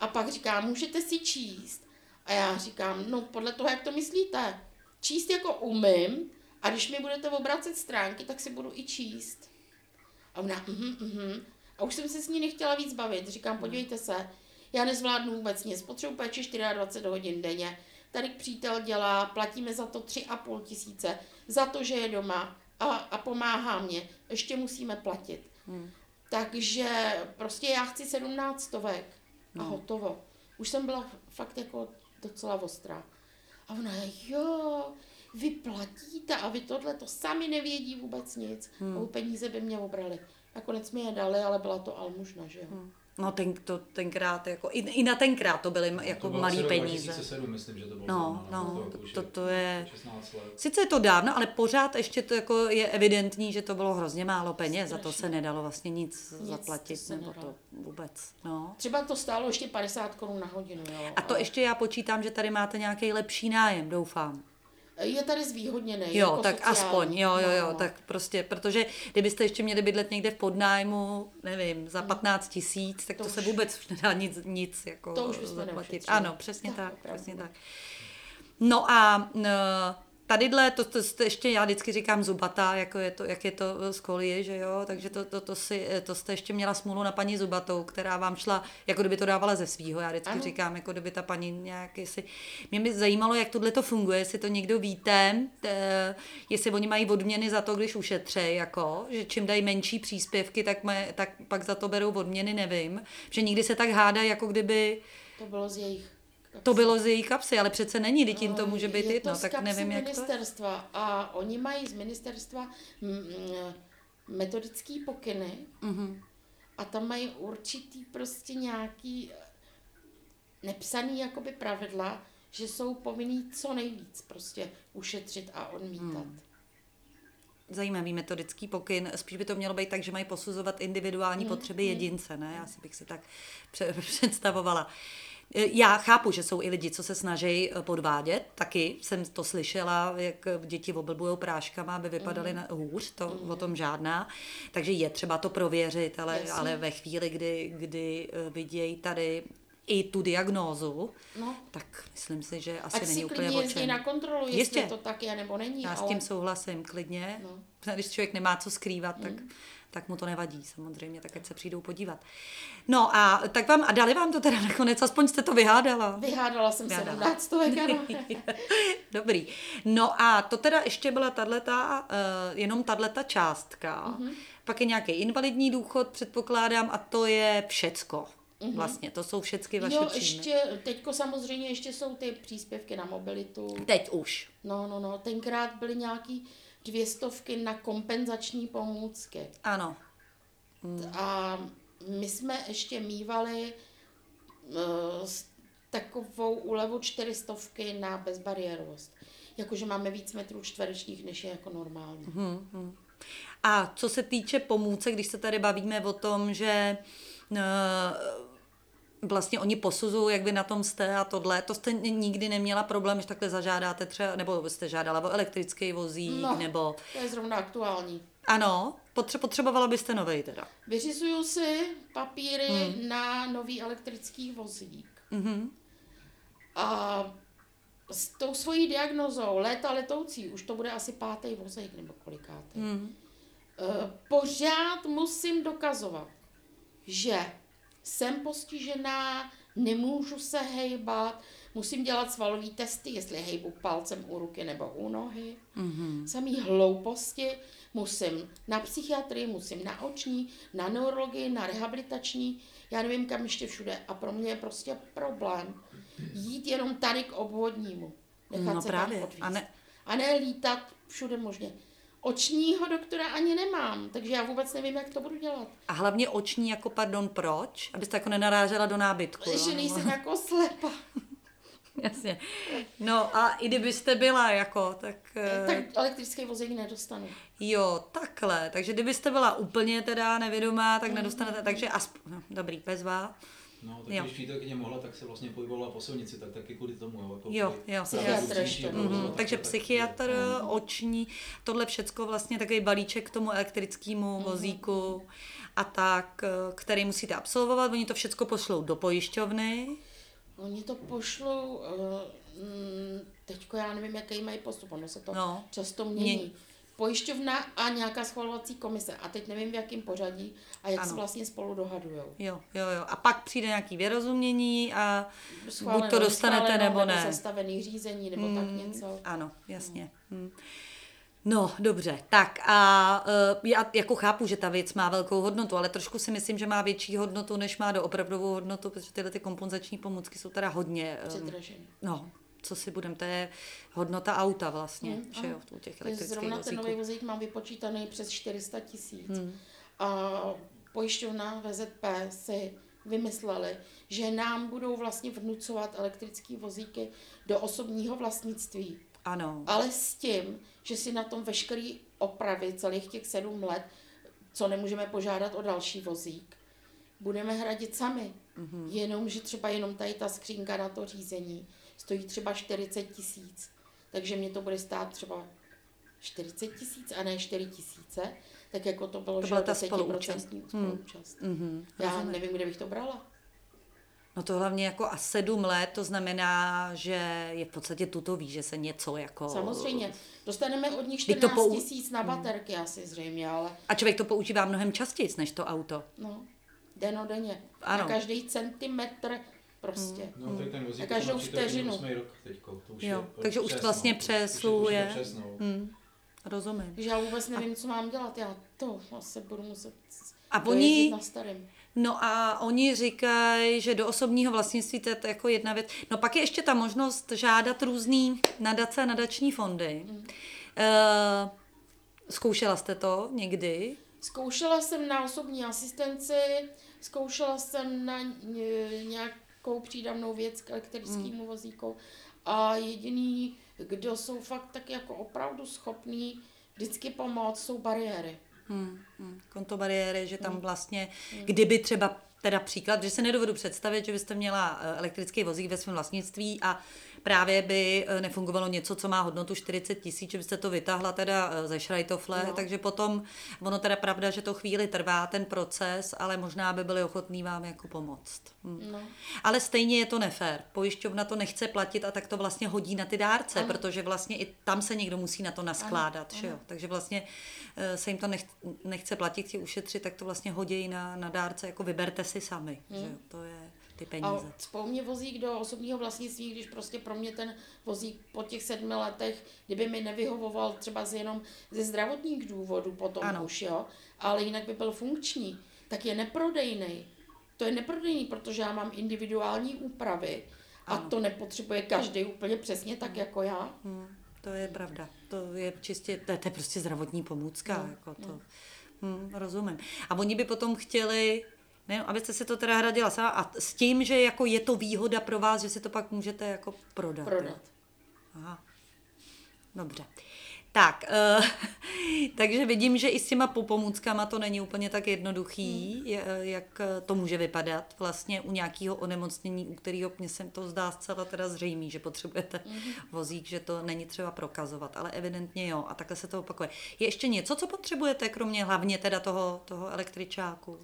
A pak říká, můžete si číst. A já říkám, no podle toho, jak to myslíte. Číst jako umím a když mi budete obracet stránky, tak si budu i číst. A ona, mhm, mhm. A už jsem se s ní nechtěla víc bavit. Říkám, podívejte se, já nezvládnu vůbec nic. Potřebuji péči 24 hodin denně. Tady přítel dělá, platíme za to 3,5 tisíce, za to, že je doma a, a pomáhá mě. Ještě musíme platit. Hmm. Takže prostě já chci 17 stovek a No. hotovo. Už jsem byla fakt jako docela ostrá. A ona, jo, vy platíte a vy tohle to sami nevědí vůbec nic. Hmm. A peníze by mě obrali. Nakonec mi je dali, ale byla to almužna, že jo. Hmm. No ten, to, tenkrát, jako, i, i na tenkrát to byly jako to malý peníze. 2007, myslím, že to bylo. No, zrovna, no, to, to, to je... 16 let. Sice je to dávno, ale pořád ještě to jako je evidentní, že to bylo hrozně málo peněz, za to se nedalo vlastně nic, Nic, zaplatit, to nebo nedalo. to vůbec, no. Třeba to stálo ještě 50 korun na hodinu, jo. A to ale ještě já počítám, že tady máte nějaký lepší nájem, doufám. Je tady zvýhodněný. Jo, jako tak sociální. aspoň, jo, jo, jo, No, no. tak prostě, protože kdybyste ještě měli bydlet někde v podnájmu, nevím, za 15 tisíc, tak to, To se už- vůbec už nedá nic, nic jako To už zaplatit. Ano, přesně Tak, tak, opravdu. přesně tak. No a tadyhle, to, to, to, ještě já vždycky říkám zubatá, jako je to, jak je to z kolie, že jo, takže to, to, to, si, to jste ještě měla smůlu na paní Zubatou, která vám šla, jako kdyby to dávala ze svýho, já vždycky Ano. říkám, jako kdyby ta paní nějak, jestli, mě by zajímalo, jak tohle to funguje, jestli to někdo víte, eh, jestli oni mají odměny za to, když ušetřejí, jako, že čím dají menší příspěvky, tak, mé, tak pak za to berou odměny, nevím, že nikdy se tak hádají, jako kdyby To bylo z jejich kapsy. to bylo z její kapsy, ale přece není, teď jim to může být je jedno, to tak nevím, jak to je. ministerstva a oni mají z ministerstva mm, mm, metodický pokyny Mhm. a tam mají určitý prostě nějaký eh, nepsaný jakoby pravidla, že jsou povinný co nejvíc prostě ušetřit a odmítat. Hmm. Zajímavý metodický pokyn. Spíš by to mělo být tak, že mají posuzovat individuální potřeby jedince, ne? Já si bych si tak pře- <laughs> představovala. E, Já chápu, že jsou i lidi, co se snaží e, podvádět, taky jsem to slyšela, jak děti oblbují práškama, aby vypadaly na hůř, to o tom žádná. Takže je třeba to prověřit, ale, Jasně. ale ve chvíli, kdy, kdy vidějí tady i tu diagnózu, No. tak myslím si, že asi Ať není si úplně o čem. na kontrolu, jestli Jistě. to tak je nebo není. Já s ale... tím souhlasím, klidně. No. Když člověk nemá co skrývat, Mm. tak mu to nevadí samozřejmě, tak ať se přijdou podívat. No a tak vám, a dali vám to teda nakonec, aspoň jste to vyhádala. Vyhádala jsem Vyhádala. 17 stovek. <laughs> Dobrý. No a to teda ještě byla tato, uh, jenom tato částka. Mhm. Pak je nějaký invalidní důchod, předpokládám, a to je všecko. Mhm. Vlastně, to jsou všechny vaše Jo, příjmy. ještě, teďko samozřejmě ještě jsou ty příspěvky na mobilitu. Teď už. No, no, no, tenkrát byly nějaký dvě stovky na kompenzační pomůcky. Ano. A my jsme ještě mývali uh, takovou úlevu čtyřistovky na bezbariérovost. Jakože máme víc metrů čtverečních, než je jako normální. Hmm, hmm. A co se týče pomůcek, když se tady bavíme o tom, že eh, vlastně oni posuzují, jak vy na tom jste a tohle, to jste nikdy neměla problém, že takhle zažádáte třeba, nebo jste žádala o elektrický vozík, No. nebo... To je zrovna aktuální. Ano, potře- potřebovala byste novej teda. Vyřizuju si papíry hmm. na nový elektrický vozík. Mhm. A s tou svojí diagnozou léta letoucí, už to bude asi pátý vozík nebo kolikátý, Hmm. Eh, pořád musím dokazovat, že jsem postižená, nemůžu se hejbat, musím dělat svalový testy, jestli hejbu palcem u ruky nebo u nohy. Mhm. Samý hlouposti, musím na psychiatrii, musím na oční, na neurologii, na rehabilitační, já nevím kam ještě všude. A pro mě je prostě problém jít jenom tady k obvodnímu. Nechat No se právě. tam odvízt. A ne- a ne lítat všude možně. Očního doktora ani nemám, takže já vůbec nevím, jak to budu dělat. A hlavně oční, jako pardon, proč? Abyste jako nenarážela do nábytku. Že nejsem jako slepa. <laughs> Jasně. No a i kdybyste byla jako, tak... eh, Tak elektrický vozík nedostanu. Jo, takhle. Takže kdybyste byla úplně teda nevědomá, tak nedostanete, takže aspoň, no, dobrý, bezva. No, tak Jo. když přítelkyně mohla, tak se vlastně pohybovala po silnici, tak taky kvůli tomu, jo. Jako Jo, jo. Psychiatr ještě. Mhm, tak, takže tak- psychiatr, oční, tohle všecko vlastně takový balíček k tomu elektrickému vozíku a tak, eh, který musíte absolvovat. Oni to všecko pošlou do pojišťovny. Oni to pošlou, uh, mm, teďko já nevím, jaký mají postup, ono se to No. no. často mění. Mění. Pojišťovna a nějaká schvalovací komise. A teď nevím, v jakém pořadí a jak Ano. se vlastně spolu dohadujou. Jo, jo, jo. A pak přijde nějaký vyrozumění a Schváleno, buď to dostanete nebo ne. zastavený řízení, nebo tak něco. Ano, jasně. Hmm. No, dobře. Tak a uh, já jako chápu, že ta věc má velkou hodnotu, ale trošku si myslím, že má větší hodnotu, než má do opravdovou hodnotu, protože tyhle ty kompenzační pomůcky jsou teda hodně... Um, Předražený. no, co si budem, to je hodnota auta vlastně, Hmm, že jo, u těch elektrických Zrovna ten nový vozíků. vozík mám vypočítaný přes 400 tisíc. Hmm. A pojišťovna VZP si vymysleli, že nám budou vlastně vnucovat elektrické vozíky do osobního vlastnictví. Ano, Ale s tím, že si na tom veškerý opravy celých těch sedm let, co nemůžeme požádat o další vozík, budeme hradit sami. Mm-hmm. Jenom, že třeba jenom tady ta skřínka na to řízení stojí třeba 40 tisíc. Takže mě to bude stát třeba 40 tisíc a ne 4 tisíce, tak jako to bylo, To že byla jo, ta 10% spoluúčast. spoluúčast. Mhm, Já rozumím. nevím, kde bych to brala. no to hlavně jako a sedm let, to znamená, že je v podstatě tutový, že se něco jako... Samozřejmě. Dostaneme od nich Vždyť to 14 pou- tisíc na baterky asi zřejmě, ale A člověk to používá mnohem častěji než to auto. No, denodenně. Ano. Na každý centimetr prostě. No, tady ten vozík A každou vteřinu. rok teďko, to už Jo, je, takže už přes, vlastně no. přesluje. Už, už je to přes, no. Hmm, rozumím. Takže já vůbec nevím, co mám dělat. Já to asi budu muset A oni- na starém. No a oni říkají, že do osobního vlastnictví to je jako jedna věc. No pak je ještě ta možnost žádat různý nadace a nadační fondy. Mm. E, zkoušela jste to někdy? Zkoušela jsem na osobní asistenci, zkoušela jsem na ně- nějakou přídavnou věc k elektrickému vozíku a jediný, kdo jsou fakt tak jako opravdu schopný vždycky pomoct, jsou bariéry. Hmm, hmm. Kontobariéry, že tam vlastně, kdyby třeba teda příklad, že se nedovedu představit, že byste měla eh, elektrický vozík ve svém vlastnictví a právě by eh, nefungovalo něco, co má hodnotu 40 tisíc, že byste to vytáhla teda eh, ze šrajtofle, no. takže potom, ono teda pravda, že to chvíli trvá ten proces, ale možná by byli ochotní vám jako pomoct. Hmm. No. Ale stejně je to nefér. Pojišťovna to nechce platit a tak to vlastně hodí na ty dárce, ano. protože vlastně i tam se někdo musí na to naskládat. Ano, že jo? Takže vlastně eh, se jim to nech, nechce platit, chtějí ušetřit, tak to vlastně hodí na, na dárce, jako vyberte si sami. Že jo? To je ty peníze. A spou mě vozík do osobního vlastnictví, když prostě pro mě ten vozík po těch sedmi letech, kdyby mi nevyhovoval třeba z jenom ze zdravotních důvodů potom Ano. ano. už, jo, ale jinak by byl funkční, tak je neprodejný. To je neprodejný, protože já mám individuální úpravy a Ano. to nepotřebuje každý úplně přesně tak jako já. Hmm, to je pravda. To je čistě, to je, to je prostě zdravotní pomůcka. No, jako to. Hmm, rozumím. A oni by potom chtěli, ne, abyste si to teda hradila sama a s tím, že jako je to výhoda pro vás, že si to pak můžete jako prodat. jo? Prodat. Aha. Dobře. Tak, uh, <laughs> takže vidím, že i s těma pomůckama to není úplně tak jednoduchý, Hmm. je, jak eh, to může vypadat vlastně u nějakého onemocnění, u kterého mně se to zdá zcela teda zřejmý, že potřebujete Hmm. vozík, že to není třeba prokazovat, ale evidentně jo a takhle se to opakuje. Je ještě něco, co potřebujete, kromě hlavně teda toho, toho električáku?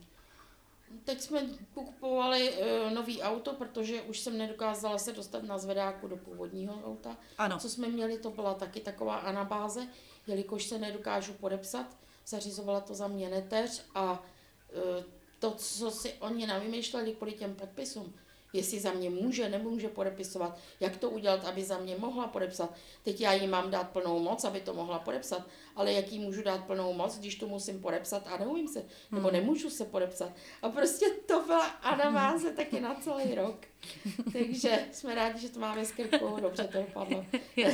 Teď jsme kupovali uh, nový auto, protože už jsem nedokázala se dostat na zvedáku do původního auta. Ano. Co jsme měli, to byla taky taková anabáze, jelikož se nedokážu podepsat, zařizovala to za mě neteř a uh, to, co si oni navymýšleli kvůli těm podpisům, jestli za mě může, nemůže podepisovat, jak to udělat, aby za mě mohla podepsat. Teď já jí mám dát plnou moc, aby to mohla podepsat, ale jak jí můžu dát plnou moc, když to musím podepsat a neumím se, nebo nemůžu se podepsat. A prostě to byla anabáze taky na celý rok. <laughs> Takže jsme rádi, že to máme s Kirkou, dobře to dopadlo. <laughs>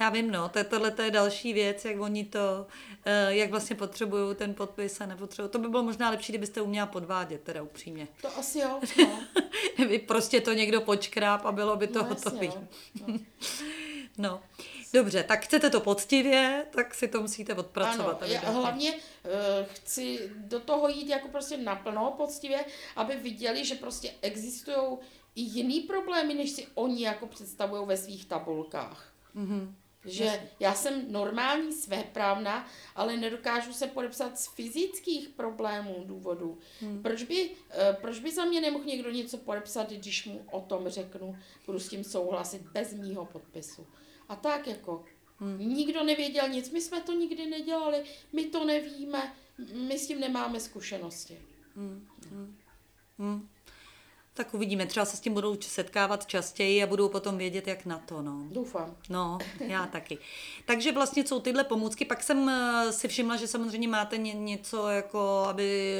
Já vím, no, to, tohle to je další věc, jak oni to, eh, jak vlastně potřebují ten podpis a nepotřebují. To by bylo možná lepší, kdybyste uměla podvádět, teda upřímně. To asi jo, no. vy <laughs> prostě to někdo počkráp a bylo by to No, hotové. no. No. Dobře, tak chcete to poctivě, tak si to musíte Ano, odpracovat. já evidentně. hlavně uh, chci do toho jít jako prostě naplno poctivě, aby viděli, že prostě existují i jiný problémy, než si oni jako představují ve svých tabulkách. Mhm. Že já jsem normální svéprávna, ale nedokážu se podepsat z fyzických problémů důvodů. Hmm. Proč, by, eh, proč by za mě nemohl někdo něco podepsat, když mu o tom řeknu, budu s tím souhlasit bez mýho podpisu. A tak jako, hmm. nikdo nevěděl nic, my jsme to nikdy nedělali, my to nevíme, my s tím nemáme zkušenosti. Hm. Tak uvidíme, třeba se s tím budou setkávat častěji a budou potom vědět, jak na to. No. Doufám. No, já <laughs> taky. Takže vlastně jsou tyhle pomůcky. Pak jsem eh, si všimla, že samozřejmě máte ně, něco jako, aby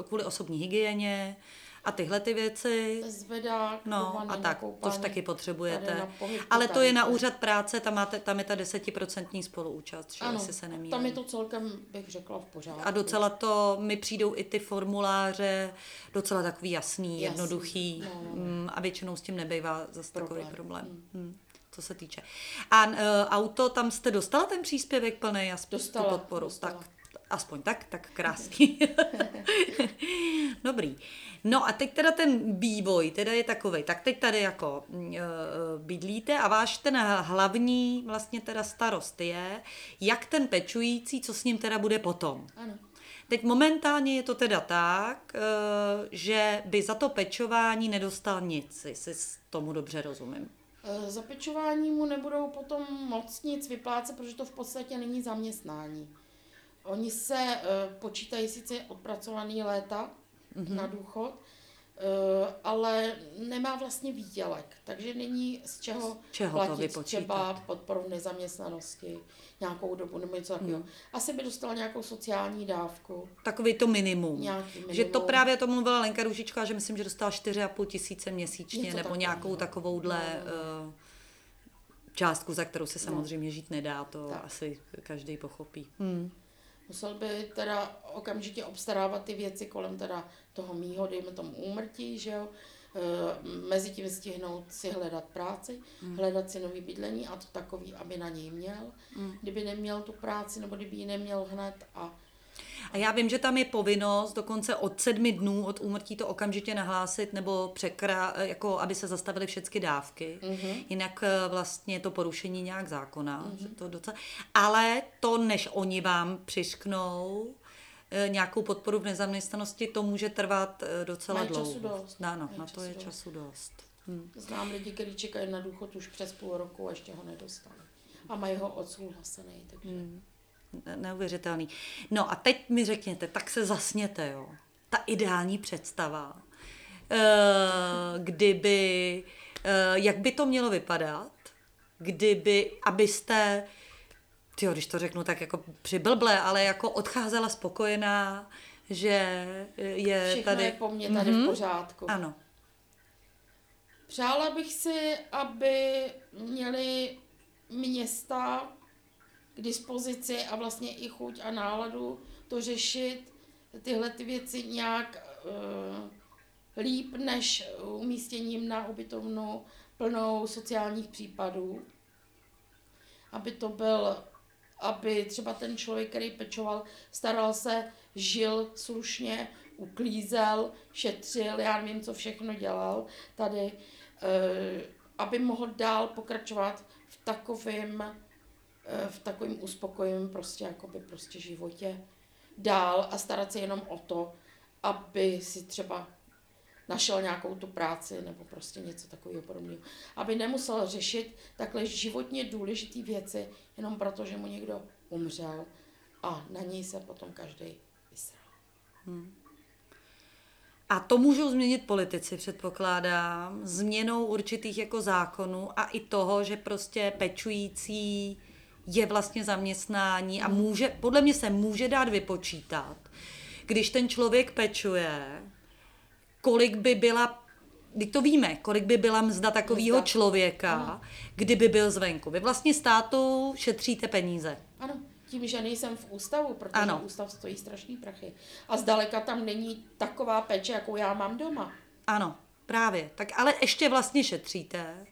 eh, kvůli osobní hygieně a tyhle ty věci. Zvedák, No a tak, koupání, tož taky potřebujete. pohybku, Ale to je na to. úřad práce, tam, máte, tam je ta desetiprocentní spoluúčast, že Ano, se nemýlím. tam je to celkem, bych řekla, v pořádku. A docela to, mi přijdou i ty formuláře docela takový jasný, Jasný, jednoduchý no, no, no. mm, a většinou s tím nebejvá zase takový Problém. problém. Hmm. Co se týče. A uh, auto, tam jste dostala ten příspěvek plný a Dostala, tu podporu? dostala. Tak aspoň tak, tak krásný. <laughs> <laughs> Dobrý. No a teď teda ten vývoj, teda je takový. Tak teď tady jako uh, bydlíte a váš ten hlavní vlastně teda starost je, jak ten pečující, co s ním teda bude potom. Ano. Teď momentálně je to teda tak, eh, že by za to pečování nedostal nic, jestli s tomu dobře rozumím. E, Za pečování mu nebudou potom moc nic vyplácet, protože to v podstatě není zaměstnání. Oni se počítají sice odpracovaný léta. Mm-hmm. na důchod, e, ale nemá vlastně výdělek, takže není z čeho, čeho to platit vypočítat. třeba podporu v nezaměstnanosti nějakou dobu nebo něco takového. Mhm. Asi by dostala nějakou sociální dávku. Takový to minimum. Nějaký Že to minimum. právě to mluvila Lenka Ružičková, že myslím, že dostala 4,5 tisíce měsíčně, nebo takového. nějakou takovouhle No, no, eh, částku, za kterou se samozřejmě žít nedá, to Tak. asi každý pochopí. Hmm. Musel by teda okamžitě obstarávat ty věci kolem teda toho mýho, dejme tomu úmrtí, že jo. E, mezi tím stihnout si hledat práci, Hmm. hledat si nový bydlení a to takový, aby na něj měl. Hmm. Kdyby neměl tu práci nebo kdyby ji neměl hned a A já vím, že tam je povinnost dokonce od sedmi dnů od úmrtí to okamžitě nahlásit nebo překra, jako aby se zastavily všechny dávky. Mm-hmm. Jinak eh, vlastně to porušení nějak zákona. Mm-hmm. To docela... Ale to, než oni vám přišknou eh, nějakou podporu v nezaměstnanosti, to může trvat eh, docela Mají dlouho. času dost. Ano, Mají na to času je dost. času dost. Hm. znám lidi, kteří čekají na důchod už přes půl roku a ještě ho nedostali. A mají ho odsouhlasený, takže... Hmm. Ne- Neuvěřitelný. No a teď mi řekněte, tak se zasněte, jo. Ta ideální představa, eh, kdyby, jak by to mělo vypadat, kdyby, abyste, tyjo, když to řeknu tak jako přiblble, ale jako odcházela spokojená, že je Všechno tady... je po mně tady v pořádku. Ano. Přála bych si, aby měli města k dispozici a vlastně i chuť a náladu to řešit, tyhle ty věci nějak uh, líp než umístěním na ubytovnu plnou sociálních případů. Aby to byl, aby třeba ten člověk, který pečoval, staral se, žil slušně, uklízel, šetřil, já nevím, co všechno dělal tady, eh, aby mohl dál pokračovat v takovém eh, v takovém uspokojivém prostě jakoby prostě životě dál a starat se jenom o to, aby si třeba našel nějakou tu práci nebo prostě něco takového podobného. Aby nemusel řešit takhle životně důležité věci jenom proto, že mu někdo umřel a na něj se potom každý vysral. A to můžou změnit politici, předpokládám, změnou určitých jako zákonů a i toho, že prostě pečující je vlastně zaměstnání a může, podle mě se může dát vypočítat, když ten člověk pečuje, kolik by byla, teď to víme, kolik by byla mzda takového člověka, Ano. kdyby byl zvenku. Vy vlastně státu šetříte peníze. Ano, tím, že nejsem v ústavu, protože ano. ústav stojí strašný prachy. A zdaleka tam není taková péče, jakou já mám doma. Ano. Právě, tak ale ještě vlastně šetříte,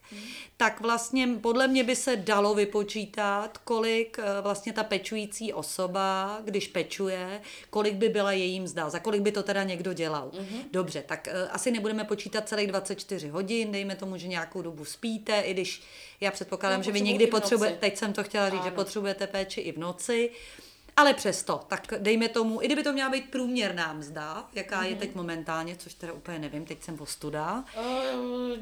tak vlastně podle mě by se dalo vypočítat, kolik eh, vlastně ta pečující osoba, když pečuje, kolik by byla její mzda, za kolik by to teda někdo dělal. Dobře, tak eh, asi nebudeme počítat celých 24 hodin, dejme tomu, že nějakou dobu spíte, i když já předpokládám, No, že vy někdy potřebujete, teď jsem to chtěla říct, že Ano. potřebujete péči i v noci, ale přesto, tak dejme tomu, i kdyby to měla být průměrná mzda, jaká Mhm. je teď momentálně, což teda úplně nevím, teď jsem postuda. Uh,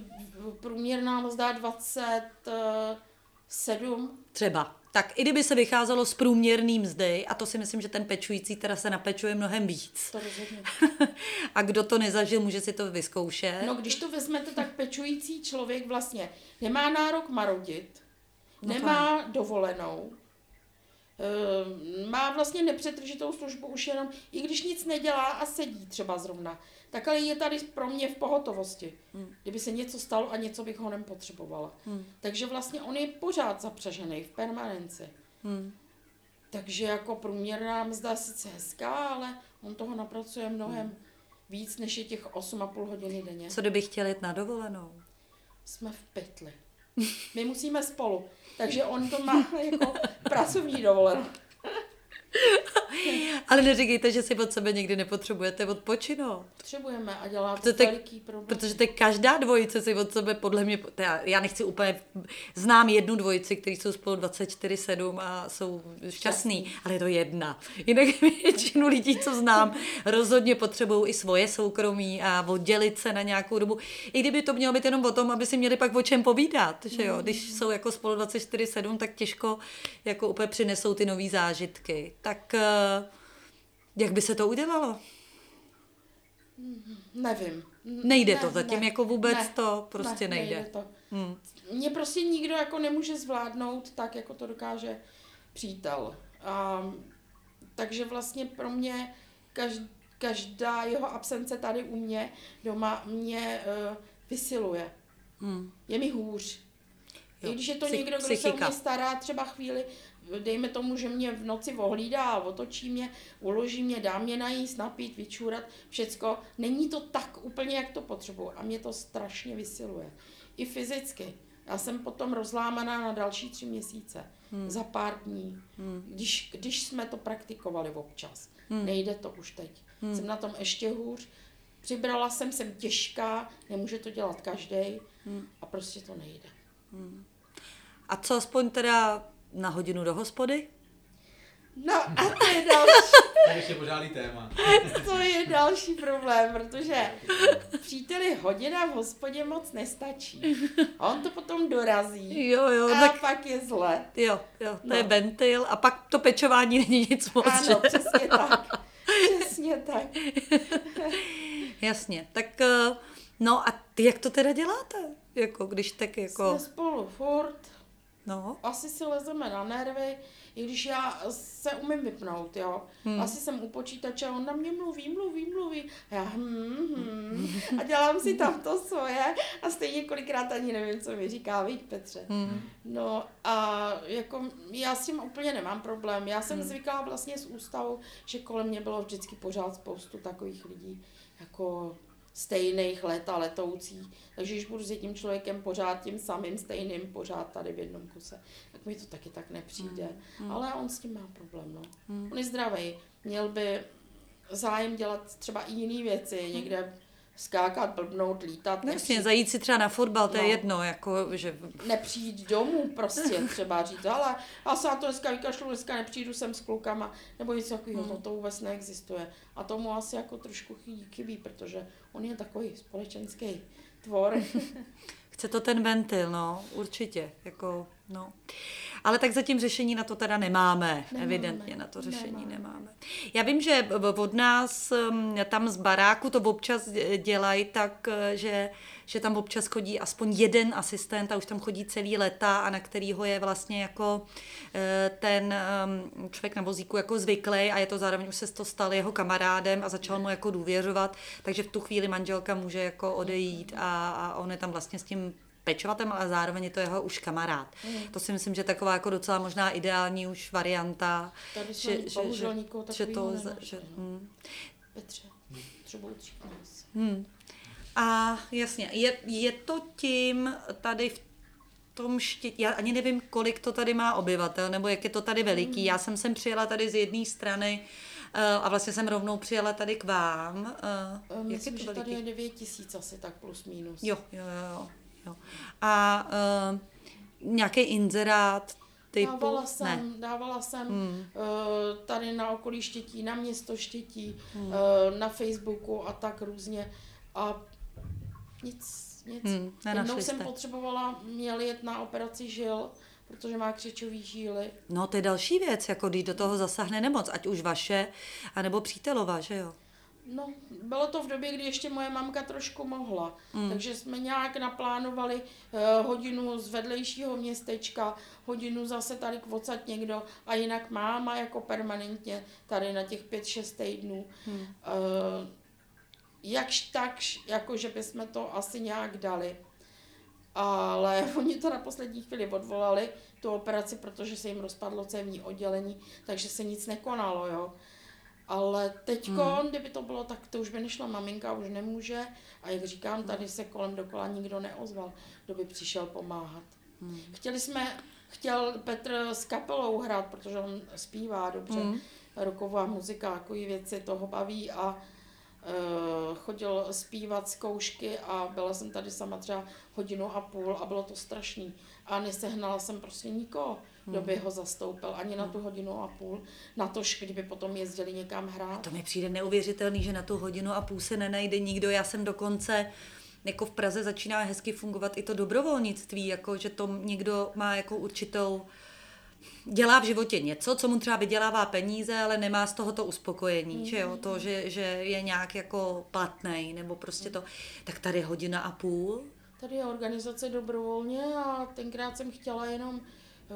průměrná mzda 27. Třeba. Tak i kdyby se vycházelo z průměrný mzdy, a to si myslím, že ten pečující teda se napečuje mnohem víc. To rozhodně. <laughs> a kdo to nezažil, může si to vyzkoušet. No když to vezmete, tak pečující člověk vlastně nemá nárok marodit, No nemá dovolenou, eh, má vlastně nepřetržitou službu už jenom, i když nic nedělá a sedí třeba zrovna, tak ale je tady pro mě v pohotovosti, Hmm. kdyby se něco stalo a něco bych ho nepotřebovala. Takže vlastně on je pořád zapřažený v permanenci. Hmm. Takže jako průměrná mzda sice hezká, ale on toho napracuje mnohem víc, než je těch 8,5 hodiny denně. Co kdyby chtěl jet na dovolenou? Jsme v pytli. My musíme spolu. Takže on to má <laughs> jako pracovní dovolenou. Ale neříkejte, že si od sebe někdy nepotřebujete odpočinout. Potřebujeme a dělá to Protože veliký problém. Protože teď každá dvojice si od sebe, podle mě, teda já nechci úplně, znám jednu dvojici, kteří jsou spolu 24-7 a jsou šťastný, ale je to jedna. Jinak <laughs> většinu lidí, co znám, rozhodně potřebují i svoje soukromí a oddělit se na nějakou dobu. I kdyby to mělo být jenom o tom, aby si měli pak o čem povídat, že jo? Když jsou jako spolu 24-7, tak těžko jako úplně přinesou ty nové zážitky. Tak eh, jak by se to udělalo? Nevím. N- Nejde to zatím, jako vůbec ne, to prostě ne, nejde. to. Hmm. Mě prostě nikdo jako nemůže zvládnout tak, jako to dokáže přítel. A, takže vlastně pro mě každ, každá jeho absence tady u mě doma mě uh, vysiluje. Hmm. Je mi hůř. Jo, I když je to psych- někdo, kdo se o psychika. mě stará třeba chvíli, dejme tomu, že mě v noci ohlídá otočí mě, uloží mě, dá mě najíst, napít, vyčůrat, všecko. Není to tak úplně, jak to potřebuju a mě to strašně vysiluje. I fyzicky. Já jsem potom rozlámaná na další tři měsíce. Hmm. Za pár dní. Hmm. Když, když jsme to praktikovali občas. Hmm. Nejde to už teď. Hmm. Jsem na tom ještě hůř. Přibrala jsem, jsem těžká, nemůže to dělat každý hmm. a prostě to nejde. A co aspoň teda na hodinu do hospody? No a to je <laughs> další, To je ještě pořádný téma. <laughs> to je další problém, protože příteli hodina v hospodě moc nestačí. A on to potom dorazí. Jo, jo, A tak pak je zle. jo, jo, to No. je ventil a pak to pečování není nic moc, že? Ano, přesně tak. Přesně tak. <laughs> Jasně, tak eh, no a ty jak to teda děláte? Jako když tak jako, Jsme spolu furt, no, asi si lezeme na nervy, i když já se umím vypnout, jo. Hmm. Asi jsem u počítače a on na mě mluví, mluví, mluví. A já hm, hm, <laughs> a dělám si tam to svoje a stejně kolikrát ani nevím, co mi říká, víš Petře. hmm. No a jako já s tím úplně nemám problém. Já jsem hmm. zvyklá vlastně z ústavu, že kolem mě bylo vždycky pořád spoustu takových lidí, jako stejných let a letoucí. Takže když budu s jedním člověkem pořád tím samým, stejným, pořád tady v jednom kuse, tak mi to taky tak nepřijde. Hmm. Ale on s tím má problém, no. Hmm. On je zdravý. Měl by zájem dělat třeba i jiné věci, někde skákat, blbnout, lítat. No Jasně, nepřijít- zajít si třeba na fotbal, to je No. jedno, jako, že nepřijít domů prostě <laughs> třeba říct, ale já se na to dneska vykašlu, dneska nepřijdu sem s klukama, nebo něco takového, Hmm. to, to vůbec neexistuje. A tomu asi jako trošku chybí, protože on je takový společenský tvor. <laughs> <laughs> chce to ten ventil, no, určitě, jako, no. Ale tak zatím řešení na to teda nemáme, nemáme. Evidentně na to řešení nemáme. nemáme. Já vím, že od nás um, tam z baráku to občas dělají tak, eh, že, že tam občas chodí aspoň jeden asistent a už tam chodí celý leta a na kterýho je vlastně jako eh, ten um, člověk na vozíku jako zvyklý a je to zároveň už se to stal jeho kamarádem a začal mu jako důvěřovat, takže v tu chvíli manželka může jako odejít a, a on je tam vlastně s tím pečovatem, ale zároveň je to jeho už kamarád. Mm. To si myslím, že je taková jako docela možná ideální už varianta. Tady jsme bohužel nikoho že to, že, no. hm, Petře, třeba utřík nás. hm. A jasně, je, je to tím tady v tom štětí, já ani nevím, kolik to tady má obyvatel, nebo jak je to tady veliký. Já jsem sem přijela tady z jedné strany eh, a vlastně jsem rovnou přijela tady k vám. Eh, Jak je Myslím, to že tady je veliký? 9 tisíc asi tak plus minus. Jo, jo, jo, jo. A uh, nějaký inzerát typu... Dávala jsem, Ne. dávala jsem Hmm. eh, tady na okolí Štětí, na město Štětí, Hmm. eh, na Facebooku a tak různě. A nic, nic. Hmm, Jednou nenašli jsem jste. potřebovala, měl jet na operaci žil, protože má křečový žíly. No to je další věc, jako když do toho zasahne nemoc, ať už vaše, anebo přítelová, že jo? No, bylo to v době, kdy ještě moje mamka trošku mohla. Mm. Takže jsme nějak naplánovali eh, hodinu z vedlejšího městečka, hodinu zase tady k někdo a jinak máma jako permanentně tady na těch pět, šest týdnů. Mm. Eh, jakž takž, jako že bychom to asi nějak dali. Ale <laughs> oni to na poslední chvíli odvolali, tu operaci, protože se jim rozpadlo cévní oddělení, takže se nic nekonalo, jo. Ale teďko, hmm. kdyby to bylo, tak to už by nešla maminka, už nemůže. A jak říkám, tady se kolem dokola nikdo neozval, kdo by přišel pomáhat. Hmm. Chtěli jsme, chtěl Petr s kapelou hrát, protože on zpívá dobře, hmm. roková muzika, takové věci, toho baví a uh, chodil zpívat zkoušky a byla jsem tady sama třeba hodinu a půl a bylo to strašný. A nesehnala jsem prostě nikoho, kdo by ho zastoupil, ani na tu hodinu a půl, na to, kdyby potom jezdili někam hrát. To mi přijde neuvěřitelný, že na tu hodinu a půl se nenajde nikdo. Já jsem dokonce jako v Praze začíná hezky fungovat i to dobrovolnictví, jako že to někdo má jako určitou dělá v životě něco, co mu třeba vydělává peníze, ale nemá z toho to uspokojení, mm. že jo, to, že, že je nějak jako platnej, nebo prostě to, tak tady hodina a půl, Tady je organizace dobrovolně a tenkrát jsem chtěla jenom,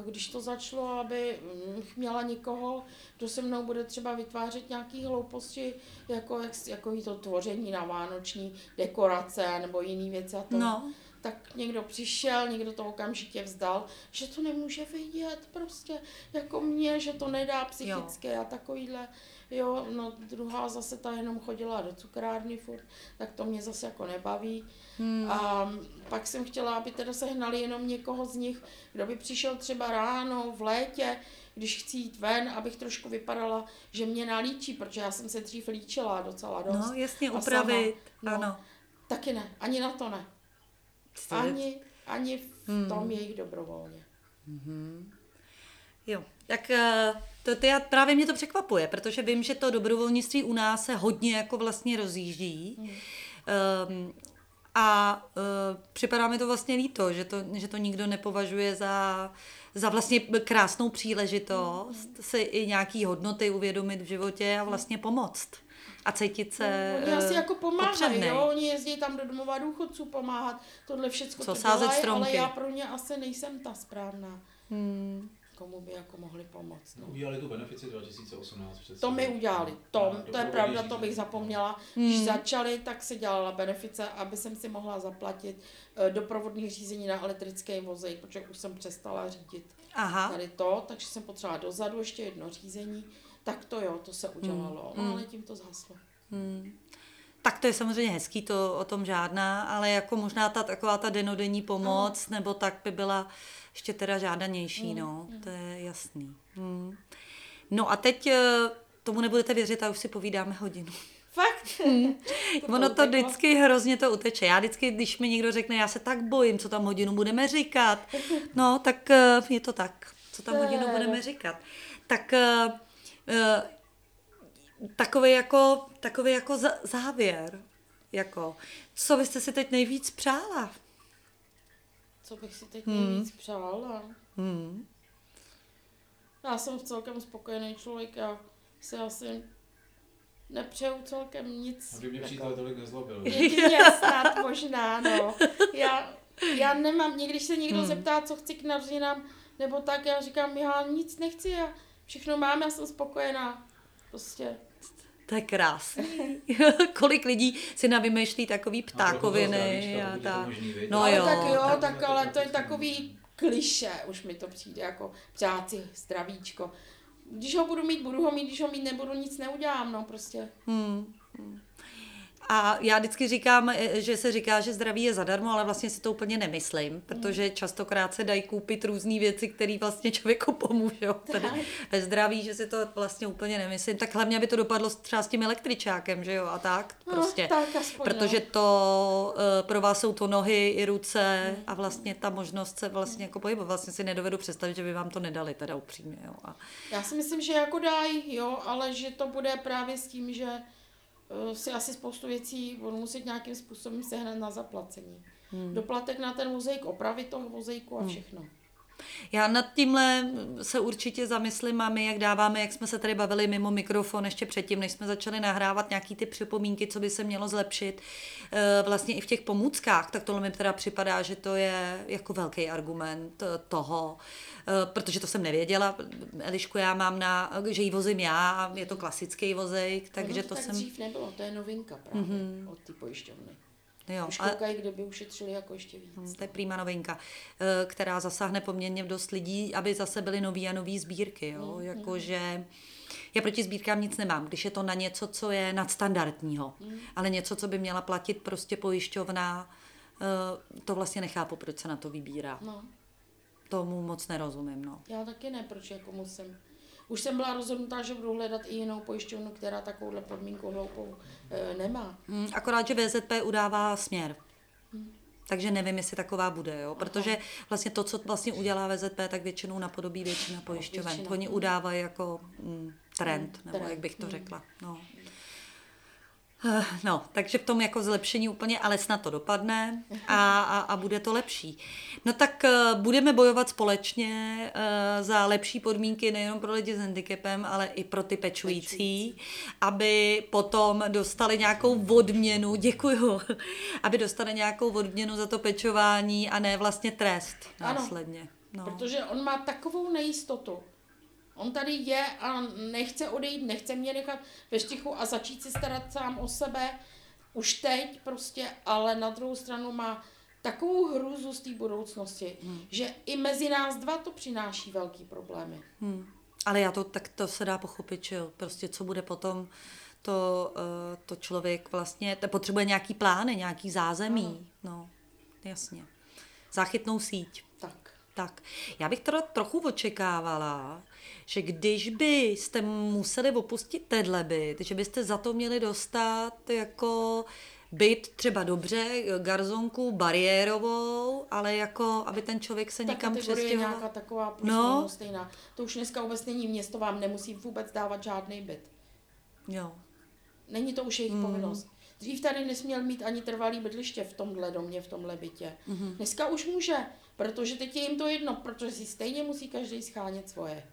když to začalo, aby mm, měla někoho, kdo se mnou bude třeba vytvářet nějaké hlouposti, jako, jak, jako to tvoření na vánoční dekorace nebo jiné věci a to. No. Tak někdo přišel, někdo to okamžitě vzdal, že to nemůže vidět prostě jako mě, že to nedá psychicky jo. a takovýhle. Jo, no druhá zase ta jenom chodila do cukrárny furt, tak to mě zase jako nebaví. Hmm. A pak jsem chtěla, aby teda sehnali jenom někoho z nich, kdo by přišel třeba ráno, v létě, když chci jít ven, abych trošku vypadala, že mě nalíčí, protože já jsem se dřív líčila docela dost. no jasně, upravit, sama, no, ano. Taky ne, ani na to ne. Ani, ani v Hmm. tom jejich dobrovolně. Jo, tak eh, to, to já, právě mě to překvapuje, protože vím, že to dobrovolnictví u nás se hodně jako vlastně rozjíždí. Um, a uh, připadá mi to vlastně líto, že to, že to nikdo nepovažuje za, za vlastně krásnou příležitost Hmm. si i nějaký hodnoty uvědomit v životě a vlastně pomoct. A cítit se Oni asi eh, jako pomáhají, jo, oni jezdí tam do domova důchodců pomáhat, tohle všechno Co, to sázet dělají, ale stromky? já pro ně asi nejsem ta správná, Hmm. Komu by jako mohli pomoct. No. Udělali tu benefici 2018 přece. To mi udělali, to, to je pravda, to bych zapomněla. Hmm. Když začali, tak se dělala benefice, aby jsem si mohla zaplatit eh, doprovodný řízení na elektrický vozejk, protože už jsem přestala řídit Aha. tady to, takže jsem potřebovala dozadu ještě jedno řízení. Tak to jo, to se udělalo, no ale tím to zhaslo. Hmm. Tak to je samozřejmě hezký, to o tom žádná, ale jako možná ta taková ta denodenní pomoc, nebo tak by byla ještě teda žádanější, no, to je jasný. Hmm. No a teď eh, tomu nebudete věřit a už si povídáme hodinu. Fakt? <laughs> <laughs> Ono to uteklo. vždycky hrozně to uteče. Já vždycky, když mi někdo řekne, já se tak bojím, co tam hodinu budeme říkat, <laughs> no tak eh, je to tak, co tam hodinu budeme říkat. Tak eh, takový jako, takový jako závěr, jako, co byste si teď nejvíc přála? Co bych si teď nejvíc přála? Hmm. Já jsem celkem spokojený člověk, já si asi nepřeju celkem nic. Aby mě přítel tolik nezlobil. Jedině snad možná, no. Já, já nemám, někdy když se někdo hmm. zeptá, co chci k narozeninám, nebo tak, já říkám, já nic nechci, já všechno mám, já jsem spokojená. Prostě. To je krásný. <laughs> Kolik lidí si navymýšlí takový ptákoviny a tak. No jo. tak jo, tak- tak, ale to je takový kliše, už mi to přijde, jako přáci, zdravíčko. Když ho budu mít, budu ho mít, když ho mít nebudu, nic neudělám, no prostě. Hmm. A já vždycky říkám, eh, že se říká, že zdraví je zadarmo, ale vlastně si to úplně nemyslím, protože častokrát se dají koupit různé věci, které vlastně člověku pomůžou. Tedy ve zdraví, že si to vlastně úplně nemyslím. Tak hlavně, aby to dopadlo třeba s tím električákem, že jo, a tak No, prostě. tak aspoň, protože no. to eh, pro vás jsou to nohy i ruce a vlastně ta možnost se vlastně jako pohybovat. Vlastně si nedovedu představit, že by vám to nedali, teda upřímně, jo. A, Já si myslím, že jako dají, jo, ale že to bude právě s tím, že si asi spoustu věcí budu muset nějakým způsobem sehnat na zaplacení. Hmm. Doplatek na ten vozejk, opravit toho vozejku a všechno. Já nad tímhle se určitě zamyslím a my, jak dáváme, jak jsme se tady bavili mimo mikrofon ještě předtím, než jsme začali nahrávat nějaký ty připomínky, co by se mělo zlepšit eh, vlastně i v těch pomůckách, tak tohle mi teda připadá, že to je jako velký argument eh, toho, eh, protože to jsem nevěděla. Elišku já mám na, že ji vozím já, je to klasický vozejk, takže Ono to tak jsem... dřív nebylo, to je novinka právě mm-hmm. od té pojišťovny. Jo, Už ale- koukají, kde by ušetřili jako ještě víc. Hmm, To je prýma novinka, eh, která zasáhne poměrně dost lidí, aby zase byly nový a nový sbírky. Jo? Jakože já proti sbírkám nic nemám, když je to na něco, co je nadstandardního, ale něco, co by měla platit prostě pojišťovna, eh, to vlastně nechápu, proč se na to vybírá. No, Tomu moc nerozumím. No. já taky ne, proč jako musím. Už jsem byla rozhodnutá, že budu hledat i jinou pojišťovnu, která takovouhle podmínku hloupou e, nemá. Hmm, Akorát, že VZP udává směr. Takže nevím, jestli taková bude, jo? protože vlastně to, co vlastně udělá VZP, tak většinou napodobí většina pojišťoven. většina. Oni udávají jako mm, trend, nebo trend, jak bych to mm. řekla. No. Eh, No, takže v tom jako zlepšení úplně, ale snad to dopadne a, a, a bude to lepší. No tak eh, budeme bojovat společně eh, za lepší podmínky nejenom pro lidi s handicapem, ale i pro ty pečující, aby potom dostali nějakou odměnu, děkuju, <laughs> aby dostali nějakou odměnu za to pečování a ne vlastně trest Ano. následně. No. Protože on má takovou nejistotu. On tady je a nechce odejít, nechce mě nechat ve štychu a začít si starat sám o sebe už teď prostě, ale na druhou stranu má takovou hrůzu z té budoucnosti, hmm. že i mezi nás dva to přináší velký problémy. Hmm. Ale já to, tak to se dá pochopit, že jo, prostě co bude potom, to, eh, to člověk vlastně, to potřebuje nějaký plány, nějaký zázemí, no, jasně. Záchytnou síť. Tak. Tak, já bych teda trochu očekávala, že když byste museli opustit tenhle byt, že byste za to měli dostat jako byt třeba dobře, garzonku bariérovou, ale jako, aby ten člověk se Ta někam přestěhoval. nějaká taková plus No. stejná. To už dneska vůbec není město, vám nemusí vůbec dávat žádný byt. Jo. Není to už jejich mm. povinnost. Dřív tady nesměl mít ani trvalý bydliště v tomhle domě, v tomhle bytě. Mm. Dneska už může, protože teď je jim to jedno, protože si stejně musí každý schánět svoje.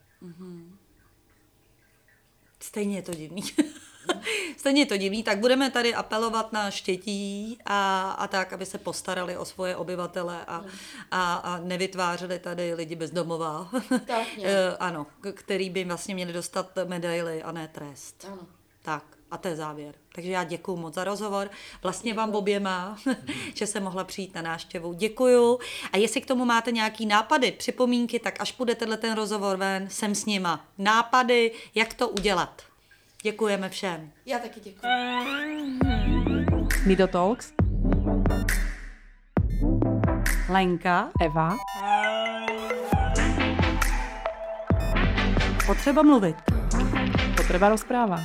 Stejně je to divný. <laughs> Stejně je to divný, tak budeme tady apelovat na štětí a, a tak, aby se postarali o svoje obyvatele a, a, a nevytvářeli tady lidi bezdomová. Tak. <laughs> Eh, ano, který by vlastně měli dostat medaily a ne trest. Ano. Tak, a to je závěr. Takže já děkuji moc za rozhovor. Vlastně vám oběma, <laughs> že jsem mohla přijít na návštěvu. Děkuju. A jestli k tomu máte nějaký nápady, připomínky, tak až půjde tenhle ten rozhovor ven, jsem s nima. Nápady, jak to udělat. Děkujeme všem. Já taky děkuji. Nido Talks, Lenka, Eva, potřeba mluvit. Potreba rozpráva.